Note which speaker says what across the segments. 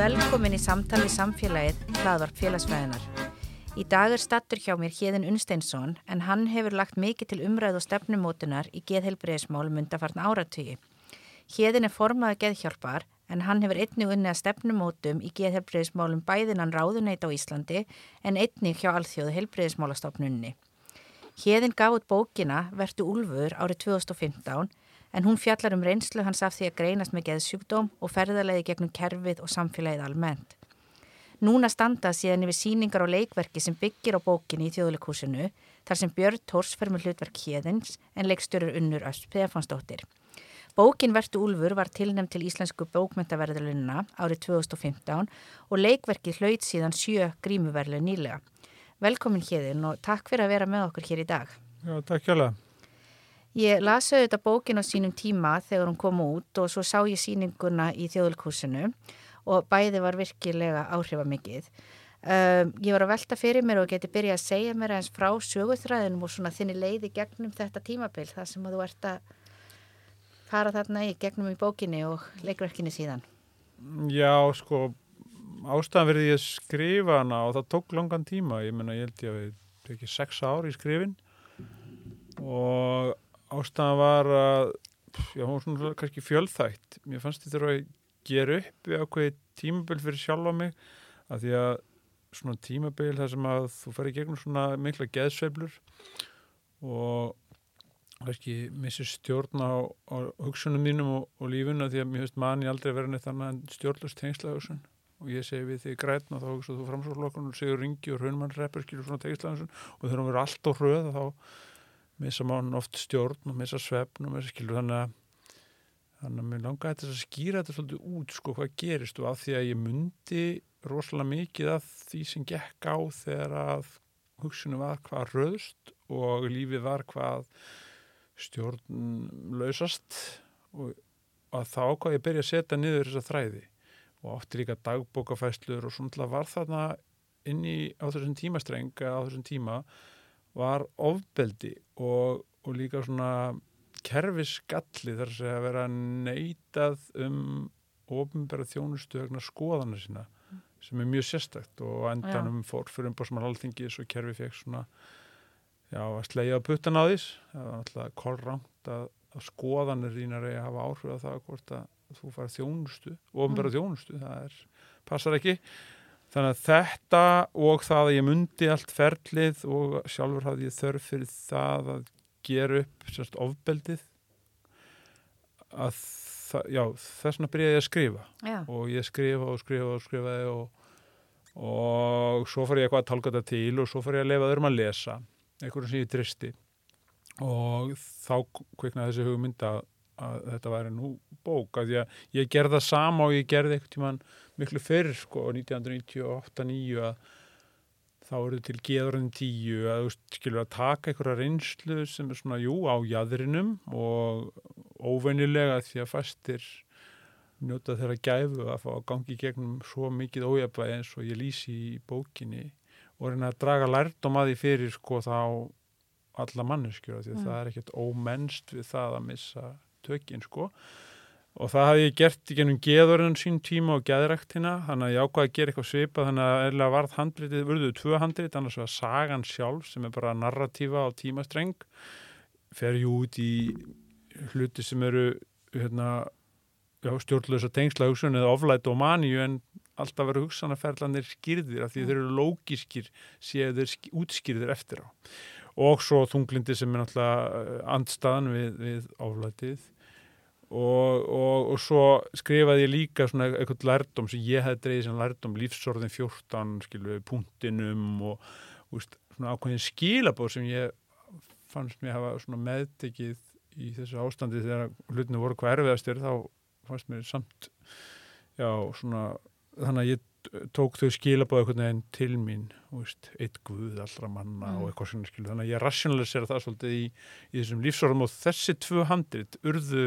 Speaker 1: Velkomin í samtali samfélagið hlaðvarp félagsfræðinar. Í dag er stattur hjá mér Híðin Unnsteinsson en hann hefur lagt mikið til umræð og stefnumótunar í geðheilbreyðismál mundafarn áratögi. Híðin er formaða geðhjálpar en hann hefur einnig unni að stefnumótum í geðheilbreyðismálum bæðinan ráðuneit á Íslandi en einnig hjá alþjóðu heilbreyðismálastofnunni. Híðin gaf út bókina Vertu Úlfur árið 2015 en hún fjallar um reynslu hans af því að greinast með geðsjúkdóm og ferðarleiði gegnum kerfið og samfélagið almennt. Núna standa síðan yfir síningar og leikverki sem byggir á bókinni í þjóðleikúsinu þar sem Björn Tórs fer með hlutverk hérðins en leikstörur unnur Öst Peðafansdóttir. Bókin Vertu Úlfur var tilnæmt til Íslensku bókmyndaverðalunna árið 2015 og leikverki hlaut síðan sjö grímuverlu nýlega. Velkomin hérðin og takk fyrir að vera með okkur hér í dag.
Speaker 2: Já, takk hjálpa.
Speaker 1: Ég lasa auðvitað bókin á sínum tíma þegar hún kom út og svo sá ég síninguna í þjóðulkursinu og bæði var virkilega áhrifamikið. Um, ég var að velta fyrir mér og geti byrjað að segja mér eins frá sögurþræðinum og svona þinni leiði gegnum þetta tímabill þar sem þú ert að fara þarna í gegnum í bókinni og leikverkinni síðan.
Speaker 2: Já, sko, ástæðan verði ég skrifa hana og það tók langan tíma. Ég menna, ég held ég að við tekið sex ár í skrifin og ástæðan var að já, hún var svona kannski fjölþægt mér fannst þetta að gera upp við ákveði tímabil fyrir sjálf á mig að því að svona tímabil þar sem að þú fer í gegnum svona mikla geðsveiflur og kannski missir stjórn á, á hugsunum mínum og, og lífun að því að mér finnst manni aldrei verið neitt annað en stjórnlust tengsla hugsun og ég segi við því grætna þá hugsaðu þú framsóklokkun og segur ringi og raunmannreppur skilur svona tengsla hugsun og þegar hún verið allt á hröð þá missa mann oft stjórn og missa svefn og missa skilur þannig að þannig að mér langaði þess að skýra þetta svolítið út sko hvað gerist og af því að ég myndi rosalega mikið af því sem gekk á þegar að hugsunum var hvað röðust og lífið var hvað stjórn lausast og að þá hvað ég byrja að setja niður þessa þræði. Og átti líka dagbókafæslur og svona var þarna inn í á þessum tímastreng á þessum tíma var ofbeldi og, og líka svona kerfisgalli þar að vera neitað um ofinbæra þjónustu vegna skoðana sína mm. sem er mjög sérstakt og endanum fór fyrir umbásmann alþingis og kerfi fekk svona já, að slegja puttan á þess það var alltaf korrangt að, að skoðanir þínar er að hafa áhrif að það hvort að þú fara þjónustu ofinbæra mm. þjónustu, það er, passar ekki Þannig að þetta og það að ég myndi allt ferlið og sjálfur hafði ég þörf fyrir það að gera upp sérst ofbeldið að það, já, þess vegna byrjaði ég að skrifa já. og ég skrifa og skrifa og skrifaði og, og svo fór ég eitthvað að tálka þetta til og svo fór ég að lefa öðrum að lesa einhverjum sem ég tristi og þá kviknaði þessi hugmynda að þetta væri nú bók að ég, ég gerða sama og ég gerði eitthvað tíman miklu fyrr sko 1998-9 að þá eru til geðurinn tíu að skilur að taka einhverja reynslu sem er svona, jú, á jæðrinum og óveinilega því að fastir njóta þeirra gæfu að fá að gangi gegnum svo mikið ójabæði eins og ég lýsi í bókinni og reyna að draga lærdom að því fyrir sko þá alla manneskjöra því að mm. það er ekkert ómennst við það að missa tökinn sko og það hafi ég gert í gennum geðurinn sín tíma og geðræktina. Þannig að ég ákvaði að gera eitthvað svipa þannig að eða varð handritið, vörðuðu tvö handrit annars var sagan sjálf sem er bara narratífa á tímastreng. Fer ju út í hluti sem eru hérna, stjórnlösa tengsla hugsun eða oflætt og maníu en alltaf verður hugsanarferðlanir skýrðir af því þeir eru lógískir séu þeir útskýrðir eftir á. Og svo þunglindi sem er náttúrulega eh, andstaðan við, við oflættið og, og, og svo skrifaði ég líka svona eitthvað lærdom sem ég hef dreyðið sem lærdom lífsorðin 14 skilu, punktinum og úst, svona ákveðin skilabóð sem ég fannst mér hafa meðtekið í þessu ástandi þegar hlutinu voru hvað erfiðastir þá fannst mér samt já svona þannig að ég tók þau skilabóð einhvern veginn til mín veist, eitt guð allra manna
Speaker 1: Mm.
Speaker 2: og eitthvað svona skilu, þannig að ég rationalisera það svolítið í, í þessum lífsorðum og þessi tvö handrit urðu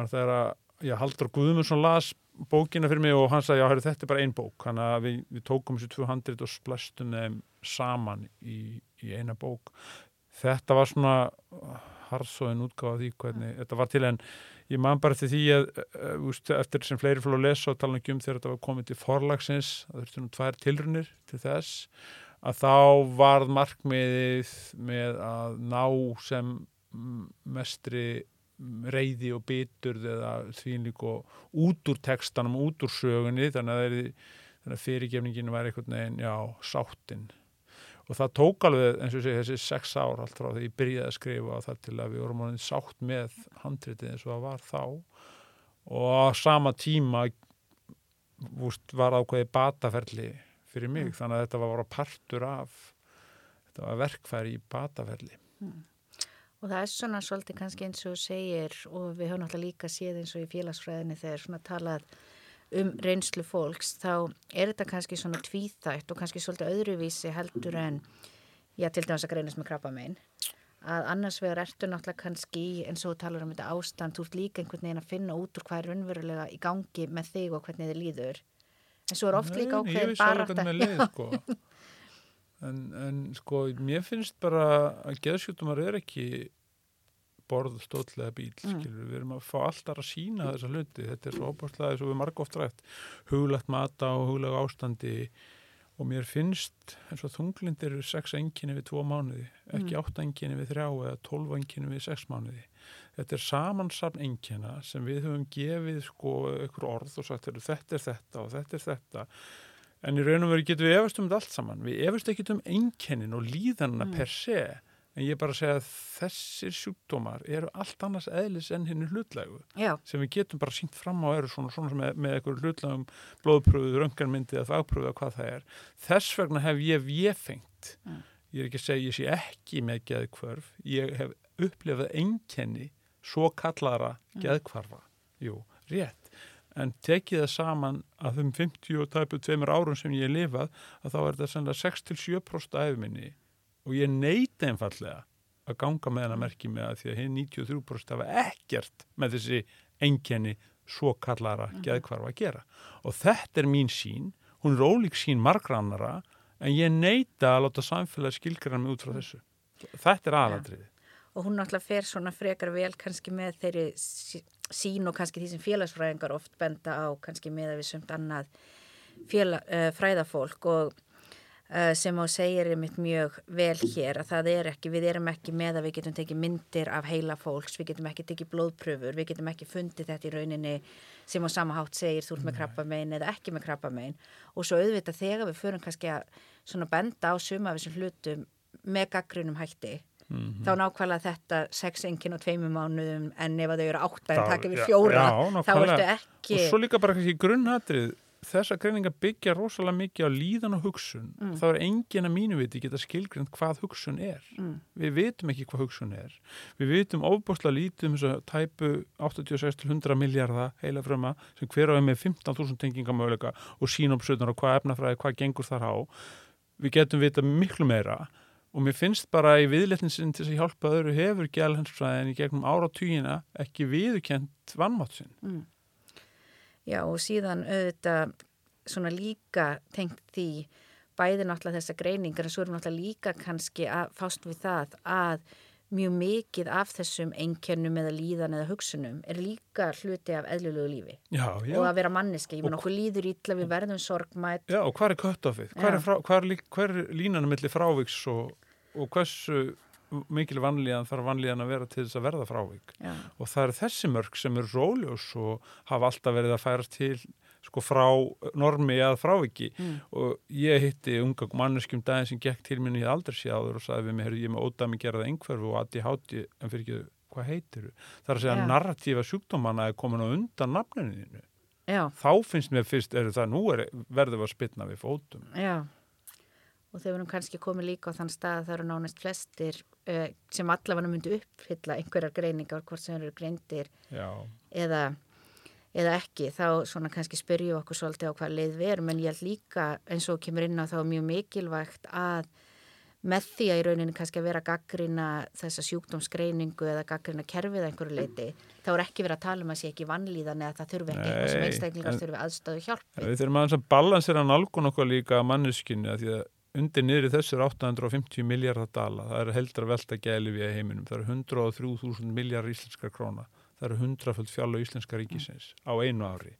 Speaker 2: það er að, já, Haldur Guðmundsson las bókina fyrir mig og hann sagði, já, heru, þetta er bara ein bók, þannig að við, við tókum tvö handrit og splastum þeim saman í, í eina bók. Þetta var svona harðsóðin útgáfa því hvernig þetta var til en ég man bara til því að uh, úst, eftir sem fleiri fór að lesa og tala um þegar þetta var komið til forlagsins það þurfti nú tvær tilrunir til þess að þá varð markmiðið með að ná sem mestri reyði og biturð eða þvínlík og út úr textanum, út úr sögunni þannig að, að fyrirgefningin var einhvern veginn, já, sáttinn og það tók alveg, eins og segi, þessi sex ár allt frá því ég byrjaði að skrifa og það til að við vorum alveg sátt með handritið eins og það var þá. Og á sama tíma úst, var ákveði bataferli fyrir mig,
Speaker 1: Mm.
Speaker 2: þannig að þetta var bara partur af þetta var verkfæri í bataferli
Speaker 1: Og það er svona svolítið kannski eins og segir og við höfum náttúrulega líka séð eins og í félagsfræðinni þegar svona talað um reynslu fólks þá er þetta kannski svona tvíþætt og kannski svolítið öðruvísi heldur en já til dæmis að greinast með krabba megin að annars vegar ertu náttúrulega kannski eins og talar um þetta ástand þú ert líka einhvern veginn að finna út úr hvað er raunverulega í gangi með þig og hvernig þið líður. En svo er oft líka
Speaker 2: alveg
Speaker 1: bara
Speaker 2: sko. en, en sko mér finnst bara að geðsjútumar er ekki borð, stóðlega bíl
Speaker 1: Mm.
Speaker 2: skilur, við erum að fá alltaf að sína þessa hluti, þetta er svo óbúrslega eins og við marg oft rætt, huglegt mata og huglega ástandi. Og mér finnst eins og þunglindir eru sex enginni við tvo mánuði, ekki
Speaker 1: Mm.
Speaker 2: átta enginni við þrjá eða tólf enginni við sex mánuði. Þetta er samansafn engina sem við höfum gefið sko ykkur orð og sagt þetta er þetta og þetta er þetta en í raun og veru getum við efast um þetta allt saman við efast ekki um enginin og líðanna
Speaker 1: Mm.
Speaker 2: per se en ég bara segja að þessir sjúkdómar eru allt annars eðlis enn hinn hlutlegu
Speaker 1: já,
Speaker 2: sem við getum bara sínt fram á eru svona, svona með, með eitthvað hlutlegum blóðpröfuð, röngarmyndi eða fagpröfuð eða hvað það er. Þess vegna hef ég véfengt.
Speaker 1: Mm.
Speaker 2: Ég er ekki að segja ég sé ekki með geðkvörf. Ég hef upplifað einkenni svo kallara
Speaker 1: Mm.
Speaker 2: geðkvarfa. Jú, rétt. En tekið það saman að um 50 og tæpu tveimur árum sem ég lifað að þá er þetta sannlega 6-7% æfuminni og ég neyti einfallega að ganga með hana merki með að því að hinn 93% hafa ekkert með þessi einkenni svo kallara
Speaker 1: Mhm.
Speaker 2: geðkvarfa að gera. Og þetta er mín sín, hún er ólík sín margrannara en ég neita að láta samfélagi skilgjara mig út frá þessu. Þetta er aðaldriði.
Speaker 1: og hún náttúrulega fer svona frekar vel kannski með þeirri sín og kannski því sem félagsfræðingar oft benda á kannski með að við sumt annað félag, uh, fræðafólk og uh, sem á segir einmitt mjög vel hér að það er ekki, við erum ekki með að við getum tekið myndir af heila fólks, við getum ekki tekið blóðpröfur, við getum ekki fundið þetta í rauninni sem á sama hátt segir þú ert með krabba eða ekki með krabba og svo auðvitað þegar við förum kannski að benda á suma af þessum hlutum með gaggrunum hætti
Speaker 2: Mm
Speaker 1: þá nákvæmlega þetta sex enginn á tveimum mánuðum en ef að þau eru átta en
Speaker 2: Það-
Speaker 1: taka við
Speaker 2: já,
Speaker 1: fjóra
Speaker 2: já,
Speaker 1: þá ertu ekki
Speaker 2: Og svo líka bara kannski grunnatrið, þessa greininga byggja rosalega mikið á líðan og hugsun.
Speaker 1: Mm.
Speaker 2: Þá er engin að mínu viti geta skilgrind hvað hugsun er.
Speaker 1: Mm.
Speaker 2: Við vitum ekki hvað hugsun er. Við vitum ofbúrslega lítið um þess að tæpu 86-100 miljardar heila fröma sem hver á er með 15.000 tengingamöguleika og sínopsutnar og hvað efnafræði, hvað gengur þar á. Við getum vita miklu meira og mér finnst bara í viðletninsinn til þess að hjálpa öðru hefur gælhensfræðin í gegnum áratugina ekki viðurkent vannmátt sinn.
Speaker 1: mm. Já og síðan auðvitað svona líka tengt því bæði náttúrulega þessa greiningar en svo erum náttúrulega líka kannski að fást við það að mjög mikið af þessum einkennum eða líðan eða hugsunum er líka hluti af eðlulegu lífi
Speaker 2: Já, já.
Speaker 1: og að vera manneski, ég menn okkur líður ítla við verðum sorgmætt
Speaker 2: Já, og hvað er köttofið? Hvað er, er, er línan milli frávíks og, og hversu mikil vanlíðan þarf vanlíðan að vera til þess að verða frávik?
Speaker 1: Já,
Speaker 2: Og það eru þessi mörg sem eru róljós og hafa alltaf verið að færast til sko frá normi að fráviki
Speaker 1: mm.
Speaker 2: og ég hitti unga manneskjum daginn sem gekk til minni í aldrei áður og sagði við mig, heyrðu, ég með ódæmi gerða einhverfu og aði hátti, en fyrir ekki, hvað heitir þú? Það er að segja
Speaker 1: Já.
Speaker 2: að narratífa sjúkdómana er komin á undan nafninu þínu.
Speaker 1: já,
Speaker 2: Þá finnst mér fyrst, er það nú er, verðum við að spilna við fótum.
Speaker 1: já og þau verðum kannski komið líka á þann stað að það eru nánast flestir uh, sem allavega myndu uppfylla einhverjar greiningar hvort sem eru greindir
Speaker 2: Já.
Speaker 1: eða, eða ekki, þá svona kannski spyrju okkur svolítið á hvað leið við erum en ég held líka eins og kemur inn á þá mjög mikilvægt að með því að í rauninni kannski að vera gaggrina þessa sjúkdómsgreiningu eða gaggrina kerfið einhverju leiti, þá er ekki verið að tala um að sé ekki vannlíðan eða það þurfi ekki eitthvað sem einstaklingar þurfi aðstöðu hjálpi.
Speaker 2: Við. Þurfum aðeins að balansera nálgun okkur líka að manneskynni að því að undir niður í þessu er 850 miljardar dala, það er heldur að velta gæli við heiminum, það eru 103.000 miljardar íslenskar króna, það eru 100 fjallu íslenska ríkisins á einu ári.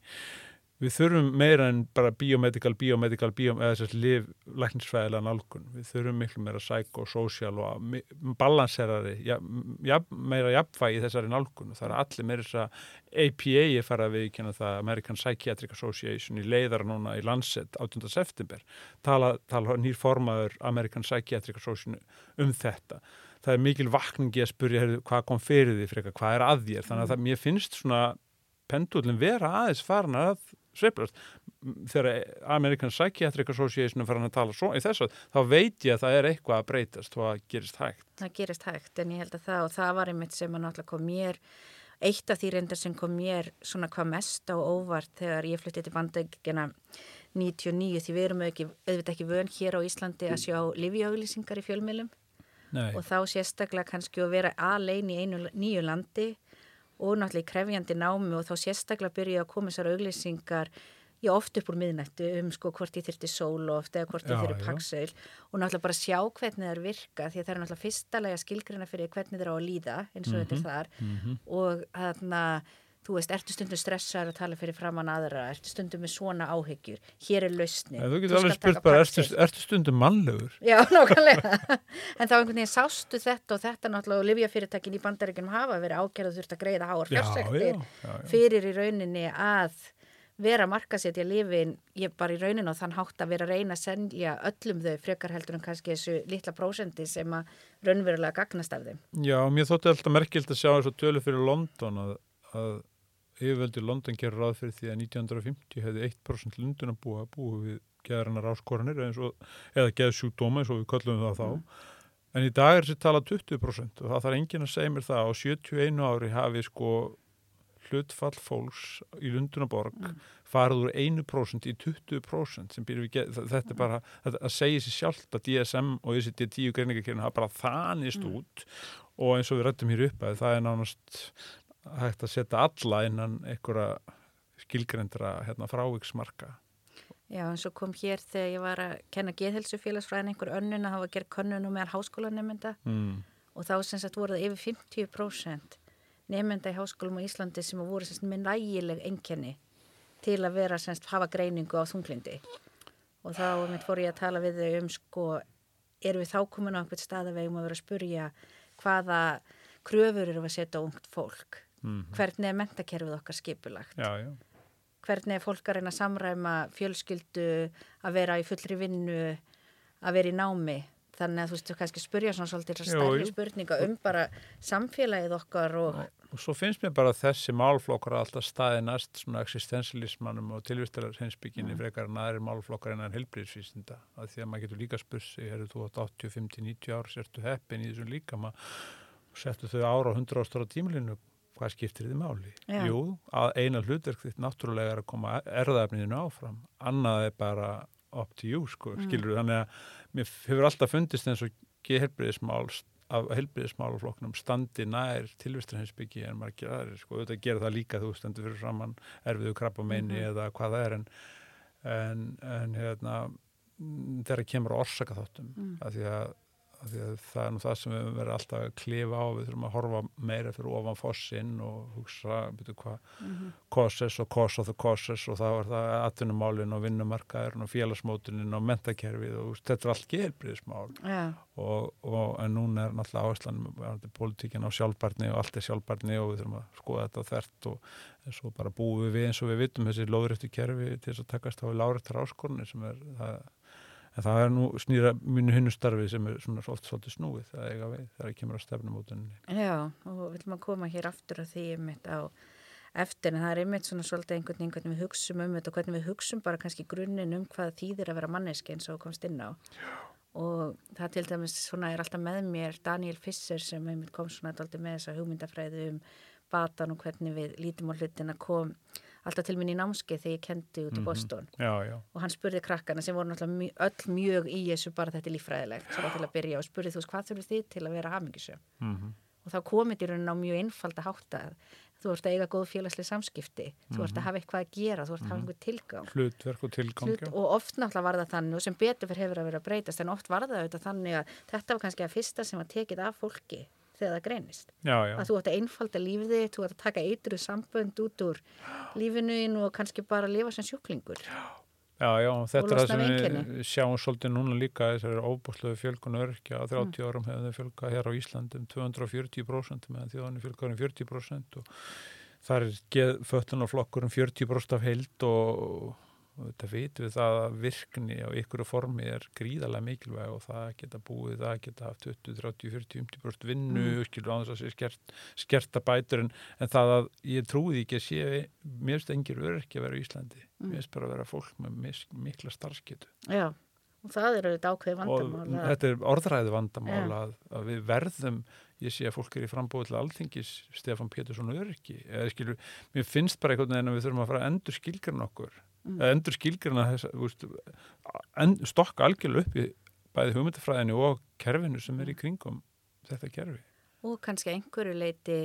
Speaker 2: Við þurfum meira en bara biomedical, biomedical, biomedical eða þess að liv læknisfæðilega nálgun. Við þurfum miklu meira psychosocial og balanserari ja, ja, meira jafnvægi þessari nálgun. Það er allir meira þess að APA er farað við kynna það American Psychiatric Association í leiðara núna í Lancet 18. september. Tala, tala nýr formaður American Psychiatric Association um þetta það er mikil vakningi að spurja hvað kom fyrir því fyrir hvað er að þér? Þannig að það, mér finnst svona pendulin vera aðeins farin að sveiflast. Þegar American Psychiatric Association farin að tala svo í þess að þá veit ég að það er eitthvað að breytast og að gerist hægt.
Speaker 1: Það gerist hægt en ég held að það og það var einmitt sem að náttúrulega kom mér eitt af því reyndar sem kom mér svona hvað mest á óvart þegar ég flytti til bandegina 99 því við erum auðvitað ekki vön hér á Íslandi að sjá livjöflýsingar í fjölmjölum og þá sérstaklega kannski að vera alein í einu nýju landi og náttúrulega í krefjandi námi og þá sérstaklega byrja að koma þessar auglýsingar já, oft upp úr miðnættu um sko hvort ég þurfti sóloft eða hvort ég þurfti paksaul og náttúrulega bara sjá hvernig það er virka því að það er náttúrulega fyrstalega skilgrina fyrir hvernig það er á að líða eins og mm -hmm. þetta er mhm, þar mm -hmm. og þarna þú veist, ertu stundum stressaður að tala fyrir framann aðra, ertu stundum með svona áhyggjur? Hér er lausni
Speaker 2: Þú getur alveg spurt bara, ertu, ertu stundum mannlegur?
Speaker 1: Já, nákvæmlega. En þá einhvern veginn sástu þetta og þetta náttúrulega og livjafyrirtækin í bandaríkunum hafa verið ákjörðu þurft að greiða háar fjársektir fyrir í rauninni að vera markasetja lifin, ég bara í rauninni og þann hátt að vera að reyna að sendja öllum þau frekar heldur en kannski þessu litla prósendi sem að raunverulega gagnast af þeim.
Speaker 2: Já, mér þótti alltaf merkilt að sjá þessu tölu fyrir London að, að yfirvöldi London gerur ráð fyrir því að 1950 hefði 1% lundun að búa búið við geðarinnar áskoranir eða geðsjúkdóma eins og við köllum það þá mm. en í dag er þessi tala 20% og það þarf engin að segja mér það á 71 ári hafi sko hlutfall fólks í Lundunaborg mm. farið úr 1% í 20% sem býr við geð, þetta er mm. bara að segja sér sjálft að DSM og þessi D10 greiningakirna hafa bara þanist mm. út og eins og við rættum hér upp að það er nánast hægt að setja alla innan einhverja skilgrendra hérna, fráviksmarka.
Speaker 1: Já, eins og kom hér þegar ég var að kenna geðhelsufélagsfræðin einhver önnun að hafa gert könnunum meðan háskólanemynda mm. og þá sem sagt voruð yfir 50% nemynda í háskólum á Íslandi sem voru semst með nægileg enkenni til að vera semst hafa greiningu á þunglindi og þá mitt fór ég að tala við þau um sko, erum við þá komin á einhvert stað að við eigum að vera að spurja hvaða kröfur eru að setja ungt fólk mm -hmm. hvernig er mentakerfið okkar skipulagt
Speaker 2: já, já.
Speaker 1: hvernig er fólk að reyna að samræma fjölskyldu að vera í fullri vinnu að vera í námi þannig að þú veist, þú kannski spurja svona svolítið stærri spurninga um bara samfélagið okkar og... og
Speaker 2: svo finnst mér bara þessi málflokkar alltaf staði næst svona existentialismannum og tilvistalar hensbygginni mm. frekar en aðri málflokkar en helbriðsvísinda að því að maður getur líka spursi, er þú átt 80, 50, 90 ár, sérstu heppin í þessum líka maður settu þau ára á 100 ástóra tímlinu hvað skiptir þið máli? Já. Jú, að eina hlutverk þitt náttúrulega er að koma erðafniðinu áfram, annað er bara up to you, sko, mm. skilur þannig að mér hefur alltaf fundist eins og geðhelbriðismál af helbriðismálafloknum standi nær tilvistarheinsbyggi en margir aðri, sko, auðvitað gera það líka þú stendur fyrir framann erfiðu krabba meini mm eða hvað það er en en, en hérna þegar kemur orsaka þáttum mm. að því að það er nú það sem við verðum alltaf að klifa á, við þurfum að horfa meira fyrir ofan fossinn og hugsa hvað, mm -hmm. causes og cause of the causes og það var það atvinnumálinn og vinnumarkaðurinn og félagsmótunin og mentakerfið og þetta er allt geilbriðismál yeah. og, og en núna er náttúrulega áherslan politíkin á sjálfbarni og allt er sjálfbarni og við þurfum að skoða þetta þert og eins og bara búið við eins og við vitum þessi lóðrættu kerfi til þess að takast á lárættar áskorni sem er það en það er nú snýra mínu hinnustarfi sem er svona svolítið, svolítið snúið það eiga veið þegar það kemur á stefnumótunni
Speaker 1: Já, og við viljum að koma hér aftur að því einmitt á eftir en það er einmitt svona svolítið einhvern veginn hvernig við hugsum um þetta og hvernig við hugsum bara kannski grunninn um hvað þýðir að vera manneski eins og komst inn á Já. og það til dæmis svona er alltaf með mér Daniel Fisser sem einmitt kom svona alltaf með þessa hugmyndafræðu um batan og hvernig við lítum á hlutin að kom alltaf til minn í námskeið þegar ég kendi út í
Speaker 2: Mhm.
Speaker 1: Boston.
Speaker 2: Já, já,
Speaker 1: og hann spurði krakkana sem voru náttúrulega öll mjög í þessu bara þetta er líffræðilegt svona til að byrja og spurði þú veist hvað þurfið þið til að vera hamingisum
Speaker 2: mm
Speaker 1: og þá komið raunin á mjög einfalda hátta þú ert að eiga góð félagslega samskipti þú ert að hafa eitthvað að gera, þú ert að hafa einhver tilgang.
Speaker 2: Hlutverk og tilgang
Speaker 1: Hlut, og oft náttúrulega var það þannig og sem betur fyrir hefur að vera að breytast en oft var það auðvitað þannig að þetta var kannski að fyrsta sem var tekið af fólki þegar það greinist.
Speaker 2: Já, já,
Speaker 1: að þú ætti að einfalda lífið þitt, þú ætti að taka eitruð sambönd út úr lífinu þínu og kannski bara lifa sem sjúklingur.
Speaker 2: Já, já, þetta er það sem
Speaker 1: við
Speaker 2: við
Speaker 1: einkenni.
Speaker 2: sjáum svolítið núna líka þessari óbústlegu fjölgun örkja á 30 árum hefur þau fjölgað hér á Íslandi um 240% meðan þjóðanir fjölgaður um 40% og þar er föttunarflokkur um 40% af heild og, og þetta vitum við það að virkni á ykkur formi er gríðarlega mikilvæg og það geta búið, það geta haft 20, 30, 40, 50% vinnu mm. skilur á þess að sé skert, skerta bætur en, en það að ég því ekki að sé mér finnst engir örkja að vera í Íslandi mér finnst bara að vera fólk með mikla starfsketu
Speaker 1: Já, og það eru auðvitað ákveði
Speaker 2: og
Speaker 1: vandamál að-
Speaker 2: þetta er orðræði vandamál
Speaker 1: Já.
Speaker 2: að, að við verðum ég sé að fólk er í frambóð til alþingis Stefán Pétursson öryggi eða skilur, mér finnst bara einhvern veginn að við þurfum að fara að endur skilgrana okkur
Speaker 1: Mm.
Speaker 2: endur veist, en, stokka algjörlega upp í bæði hugmyndafræðinu og kerfinu sem er í kringum þetta kerfi
Speaker 1: og kannski einhverju leiti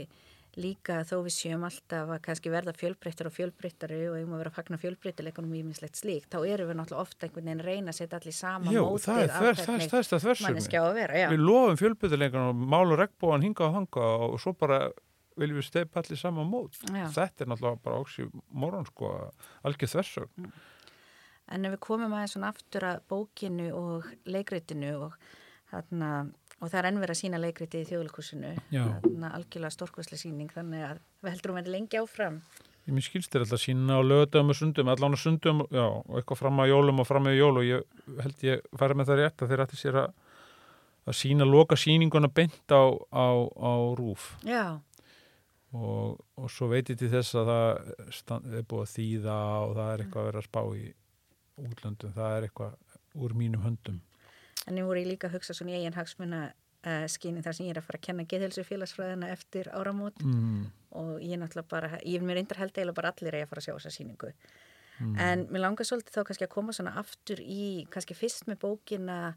Speaker 1: líka þó við séum alltaf að kannski verða fjölbreyttar og fjölbreyttari og eigum að vera að fagna fjölbreytileikunum og ímislegt slíkt, þá erum við náttúrulega ofta einhvern veginn reyna að setja allir sama
Speaker 2: Jú,
Speaker 1: mótið
Speaker 2: það er
Speaker 1: af
Speaker 2: þvers, það er
Speaker 1: hvernig
Speaker 2: stærsta þversum
Speaker 1: manneskja á að vera, já.
Speaker 2: við lofum fjölbyrðuleikan og málu regnbóðan hinga og hanga og svo bara viljum við steipa allir saman mót?
Speaker 1: Já.
Speaker 2: þetta er náttúrulega bara óksi morgun sko, algjör þversögn.
Speaker 1: En ef við komum aðeins svona aftur að bókinu og leikritinu og, þarna, og það er ennverð að sína leikriti í þarna algjörlega stórkvæslega síning, þannig að við heldur um að lengi áfram.
Speaker 2: Ég minn skilst þér alltaf sína á lögadöfum og sundum, allan á sundum, já, og eitthvað fram að jólum og fram með jól og ég held ég færi með það rétt að þeir ætti sér að, að sína loka síninguna beint á, á, á rúf
Speaker 1: Já,
Speaker 2: og, og svo veit ég til þess að það stand, er búið að þýða og það er eitthvað að vera að spá í útlöndum, það er eitthvað úr mínum höndum.
Speaker 1: en ég voru ég líka að hugsa svona í eigin hagsmuna uh, skyni þar sem ég er að fara að kenna geðhelsu félagsfræðina eftir áramót
Speaker 2: Mm,
Speaker 1: og ég náttúrulega bara, ég er mér reyndar held eiginlega bara allir að ég að fara að sjá þessa síningu.
Speaker 2: mm,
Speaker 1: En mér langar svolítið þá kannski að koma svona aftur í, kannski fyrst með bókina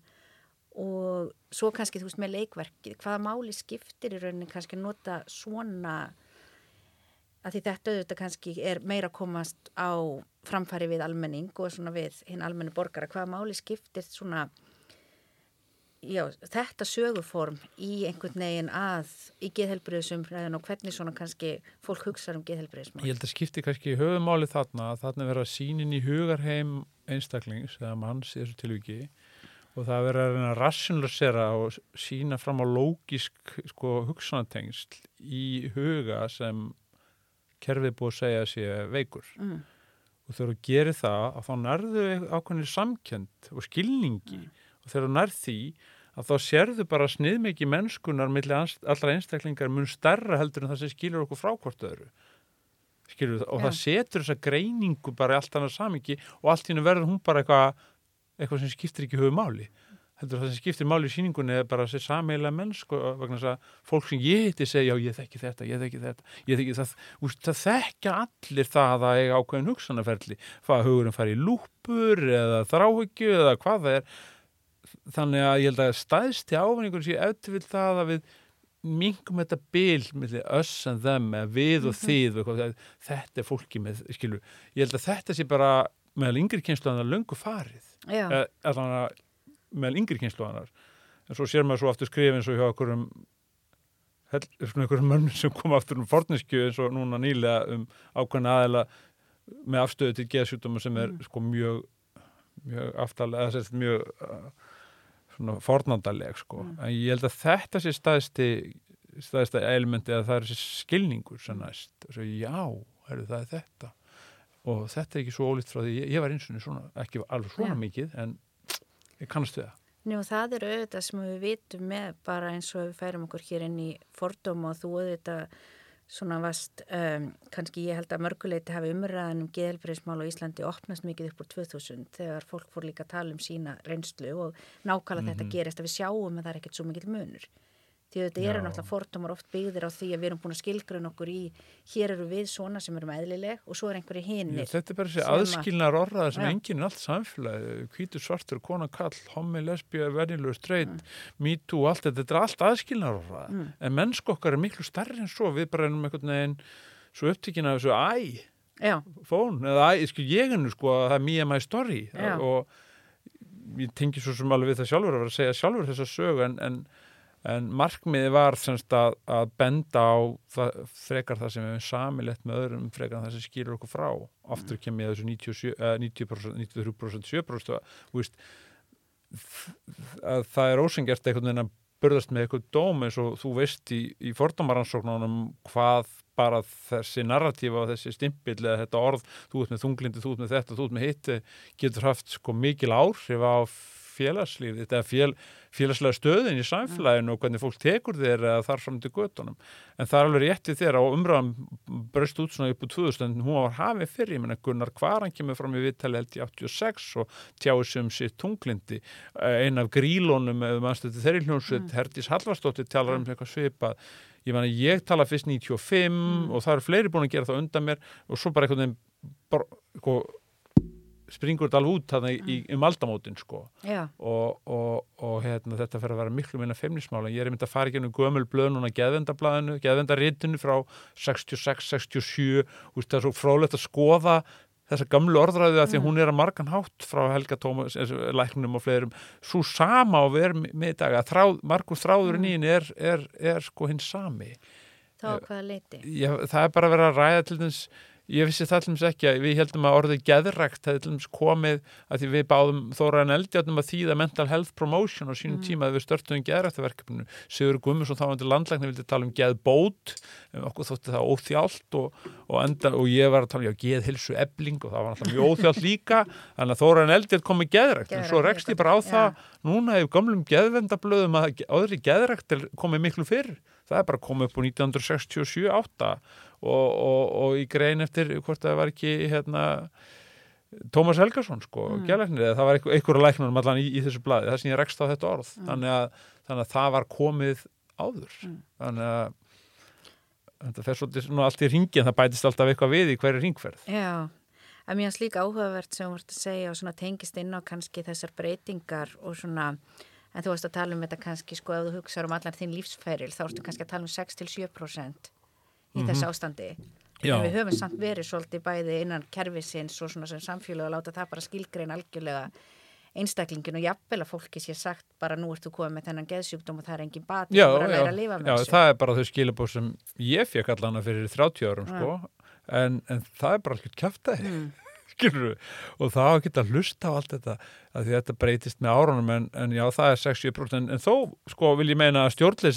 Speaker 1: og svo kannski þú veist með leikverkið, hvaða máli skiptir í rauninni kannski nota svona að því þetta auðvitað kannski er meira komast á framfæri við almenning og svona við hinn almennu borgara, hvaða máli skiptir svona já, þetta söguform í einhvern veginn að í geðhelbriðsumræðin og hvernig svona kannski fólk hugsa um geðhelbriðsmál.
Speaker 2: Ég held að skipti kannski höfumáli þarna að þarna vera sínin í hugarheim einstaklings eða manns í þessu tilviki og það vera að reyna að rationalisera og sína fram á lógisk sko, hugsanatengst í huga sem kerfið búið að segja sé veikur.
Speaker 1: Mm.
Speaker 2: og þegar þú gerir það að þá nærðu ákveðinir samkjönd og skilningi. Og þegar þú nærð því að þá sérðu bara sniðmikið mennskunar millir allra einstaklingar mun stærra heldur en það sem skilur okkur frá hvort öðru. Skilur og
Speaker 1: Já.
Speaker 2: það setur þessa greiningu bara allt annað samingi og allt í hennu verður hún bara eitthvað eitthvað sem skiptir ekki höfu máli. Heldur það sem skiptir máli í síningunni er bara þessi sameiginlega mennsku vegna þess að fólk sem ég heiti segja já ég þekki þetta, ég þekki þetta ég þekki það, úst, það þekkja allir það að eiga ákveðin hugsanarferli hvað hugurinn fari í lúpur eða þráhyggju eða hvað það er. Þannig að ég held að stæðsti ávinningur sé eftir vil það að við mingum þetta bil millir us and them eða við og þið og eitthvað, þetta er fólki með skilur, ég held að þetta sé bara meðal yngri kynslu að það löngu farið allan að meðal yngri kynslu en svo sér maður svo aftur skrif eins og hjá okkur um mönnum sem kom aftur um forniskju eins og núna nýlega um ákveðna aðeila með afstöðu til geðsjúdóma sem er
Speaker 1: Mm.
Speaker 2: sko mjög mjög aftalega, eða sérst mjög uh, svona fornandaleg sko,
Speaker 1: Mm.
Speaker 2: en ég held að þetta sé staðsti staðista elementi að það er þessi skilningur sem næst, og svo já heru, það er þetta og þetta er ekki svo ólíkt frá því, ég, ég var eins og svona ekki alveg svona
Speaker 1: Já.
Speaker 2: mikið, en ég kannast við það
Speaker 1: Njú, það er auðvitað sem við vitum með bara eins og við færum okkur hér inn í fordóm og þú auðvitað svona vast, um, kannski ég held að mörguleiti hafi umræðan um geðelbriðsmál á Íslandi opnast mikið upp úr 2000 þegar fólk fór líka að tala um sína reynslu og nákvæmlega þetta
Speaker 2: Mhm.
Speaker 1: gerist að við sjáum að það er ekkert svo mikil munur því þetta eru náttúrulega fordómar oft byggðir á því að við erum búin að skilgrun okkur í hér eru við svona sem erum eðlileg og svo er einhverju hinnir
Speaker 2: þetta er bara þessi aðskilnar orðaða sem
Speaker 1: Já.
Speaker 2: enginn er allt samfélagi, hvítur, svartur, kona, kall, hommi, lesbíu, venjulegu, streit, me too, allt þetta, þetta er allt aðskilnar orðaða.
Speaker 1: Mm.
Speaker 2: En mennsk okkar er miklu starri en svo, við bara erum einhvern veginn svo upptíkin af þessu æ,
Speaker 1: Já,
Speaker 2: fón, eða æ, sko, ég nú sko að það er my story
Speaker 1: Já.
Speaker 2: og ég tengi svo sem alveg það sjálfur að vera að segja sjálfur þessa sögu en, en, en markmiði var semst að, að benda á það, frekar það sem við hefum samilegt með öðrum frekar en það sem skilur okkur frá. Aftur kem ég að þessu 97, eh, 90%, 93%, 7% að, þú veist, að það er ósengjart einhvern veginn að burðast með eitthvað dóm eins og þú veist í, í fordómaransóknunum hvað bara þessi narratífa og þessi stimpill eða þetta orð, þú ert með þunglindi, þú ert með þetta, þú ert með hitt getur haft sko mikil áhrif á félagslíf, þetta fél, félagslega stöðin í samfélaginu og hvernig fólk tekur eða þar fram til göttunum en það er alveg rétti þér og umræðan bröst út svona upp úr 2000 en hún var hafið fyrir, ég menna Gunnar Kvaran kemur fram í viðtali held í 86 og tjáði sig um sitt tunglindi ein af grílónum eða mannstöndi þeirri hljónsveit, mm. Herdís Hallvarsdóttir talar um eitthvað svipað. Ég menna ég tala fyrst 95 og það eru fleiri búin að gera það undan mér og svo bara sko, springur þetta alveg út þarna í, um aldamótin sko.
Speaker 1: Já,
Speaker 2: og, og, og hérna, þetta fer að vera miklu minna femnismála. Ég er myndið að fara ekki um gömul blöð núna geðvendablaðinu, geðvendaritinu frá 66-67 það er svo frólægt að skoða þessa gamlu orðræðu að því að hún er að margan hátt frá Helga Tómas, læknum og fleirum, svo sama við erum með dag að þráð, margur þráðurinn í henni er, er, er sko hinn sami.
Speaker 1: þá hvaða leiti
Speaker 2: Já, það er bara að vera að ræða til þess ég vissi það til dæmis ekki að við heldum að orðið geðrækt hefði til dæmis komið að því við báðum þóraðan eldjáttum að þýða mental health promotion á sínum
Speaker 1: Mm.
Speaker 2: tíma að við störtum geðræktaverkefninu Sigur Gummarsson þá vandir landlækni vildi tala um geðbót. Um okkur þótti það óþjált og, og, enda, og ég var að tala um geðhilsu ebling og það var alltaf mjög óþjált líka. Þannig að þóraðan eldjátt komið geðrækt en svo rekst ég bara á það núna ef gamlum geðvendablöðum að öðri geðrækt er komið miklu fyrr það er bara komið upp á 1967-8 og, og, og í grein eftir hvort það var ekki hérna Tómas Helgason sko, mm. gælæknir eða það var einhver, einhverja læknum allan í, í þessu blaði, það sem ég rekst á þetta orð. Þannig, að, þannig að það var komið áður. Þannig að þetta fer svolítið allt í ringin það bætist alltaf eitthvað við í hverju ringferð
Speaker 1: Já, að mér hans líka áhugavert sem vart að segja og tengist inn á kannski þessar breytingar og svona, en þú varst að tala um þetta kannski sko ef þú hugsaður um allar þín lífsfæril þá ertu kannski að tala um 6-7% í þessu ástandi.
Speaker 2: Já.
Speaker 1: En við höfum samt verið svolítið bæði innan kerfisins og svona sem samfélag að láta það bara skilgrein algjörlega einstaklingin og jafnvel að fólki sé sagt bara nú ert þú komið með þennan geðsjúkdóm og það er engin bat,
Speaker 2: já, já, já, það er bara þau skilabóð sem ég fekk allana fyrir 30 árum sko, en, en það er bara alveg kæftæði
Speaker 1: Mm.
Speaker 2: Skilur og það að geta hlusta á allt þetta að því þetta breytist með árunum en, en já, það er 60% en, en þó, sko, vil ég meina að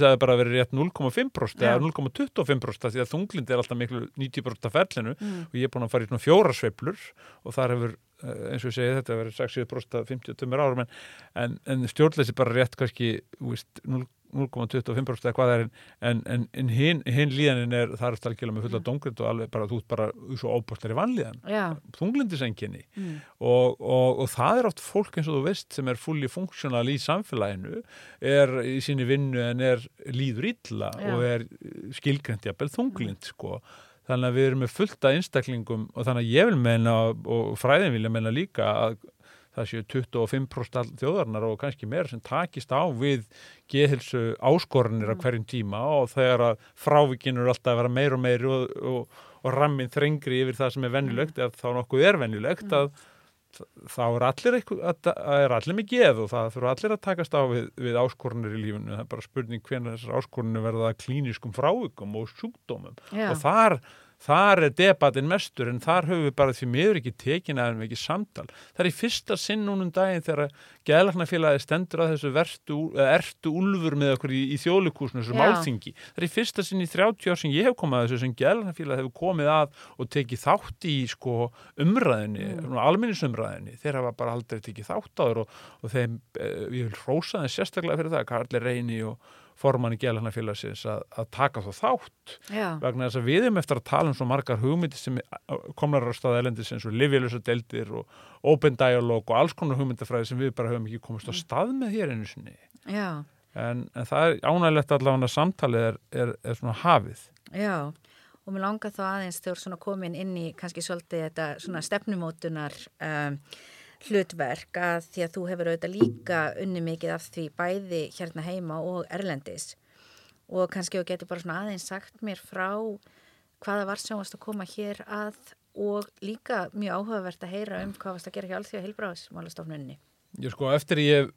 Speaker 2: er bara verið rétt 0,5%
Speaker 1: Já.
Speaker 2: eða 0,25% af því að þunglind er alltaf miklu 90% af ferlinu
Speaker 1: Mm.
Speaker 2: og ég er búin að fara í svona fjóra sveiflur og þar hefur, eh, eins og ég segi þetta verið 60% af 52 árum en, en, stjórnleysi bara rétt kannski þú veist, 0 0,25% eða hvað er en, en, en hinn hin líðanin er það er stalkjöla með fulla dóngrind og alveg bara þú ert bara svo óbústari vanlíðan
Speaker 1: Já,
Speaker 2: þunglindisenginni
Speaker 1: mm.
Speaker 2: og, og, og það er oft fólk eins og þú veist sem er fulli funksjónal í samfélaginu er í sinni vinnu en er líður illa
Speaker 1: Já.
Speaker 2: og er skilgrendi jafnvel þunglind sko. Þannig að við erum með fullta einstaklingum og þannig að ég vil menna og fræðin vilja menna líka að það séu 25% all- þjóðarinnar og kannski meira sem takist á við geðhilsu áskorunir á hverjum tíma og þegar að frávíkin eru alltaf að vera meir og meir og, og, og rammin þrengri yfir það sem er venjulegt ef þá nokkuð er venjulegt að þá er allir, er allir með geð og það þurfa allir að takast á við, við áskorunir í lífunu. Það er bara spurning hvernig þessar áskorunir verða klíniskum frávikum og sjúkdómum
Speaker 1: já.
Speaker 2: og þar, þar er debatinn mestur en þar höfum við bara því miður ekki tekin aðeins ekki samtal. Það er í fyrsta sinn núnum daginn þegar geðlarnafélagi stendur að þessu verstu, eða ertu úlfur með okkur í, í þjóðlikúsinu, þessu
Speaker 1: Já.
Speaker 2: málþingi. Það er í fyrsta sinn í 30 ár sem ég hef komið að þessu sem geðlarnafélagi hefur komið að og tekið þátt í sko umræðinni, mm. alminnisumræðinni. Þeir hafa bara aldrei tekið þátt á þér og, og þeim, eh, ég vil rósa þeim sérstaklega fyrir það, Karli Reyni og formanni geðlarnafélagsins að, að taka þá þátt.
Speaker 1: Já,
Speaker 2: vegna þess að við erum eftir að tala um svo margar hugmyndir sem komnar á staða elendis eins og livjölösa deldir og open dialog og alls konar hugmyndafræði sem við bara höfum ekki komist á stað með hér einu sinni. en, en það er ánægilegt allavega að samtalið er, er, er svona hafið.
Speaker 1: Já, og mér langar þá aðeins þegar svona komin inn í kannski svolítið þetta svona stefnumótunar um, hlutverk að því að þú hefur auðvitað líka unni mikið af því bæði hérna heima og erlendis og kannski þú getur bara svona aðeins sagt mér frá hvaða var sjónast að koma hér að og líka mjög áhugavert að heyra um hvað varst að gera hjá allþjóða heilbráðsmálastofnunni.
Speaker 2: Ég sko, eftir ég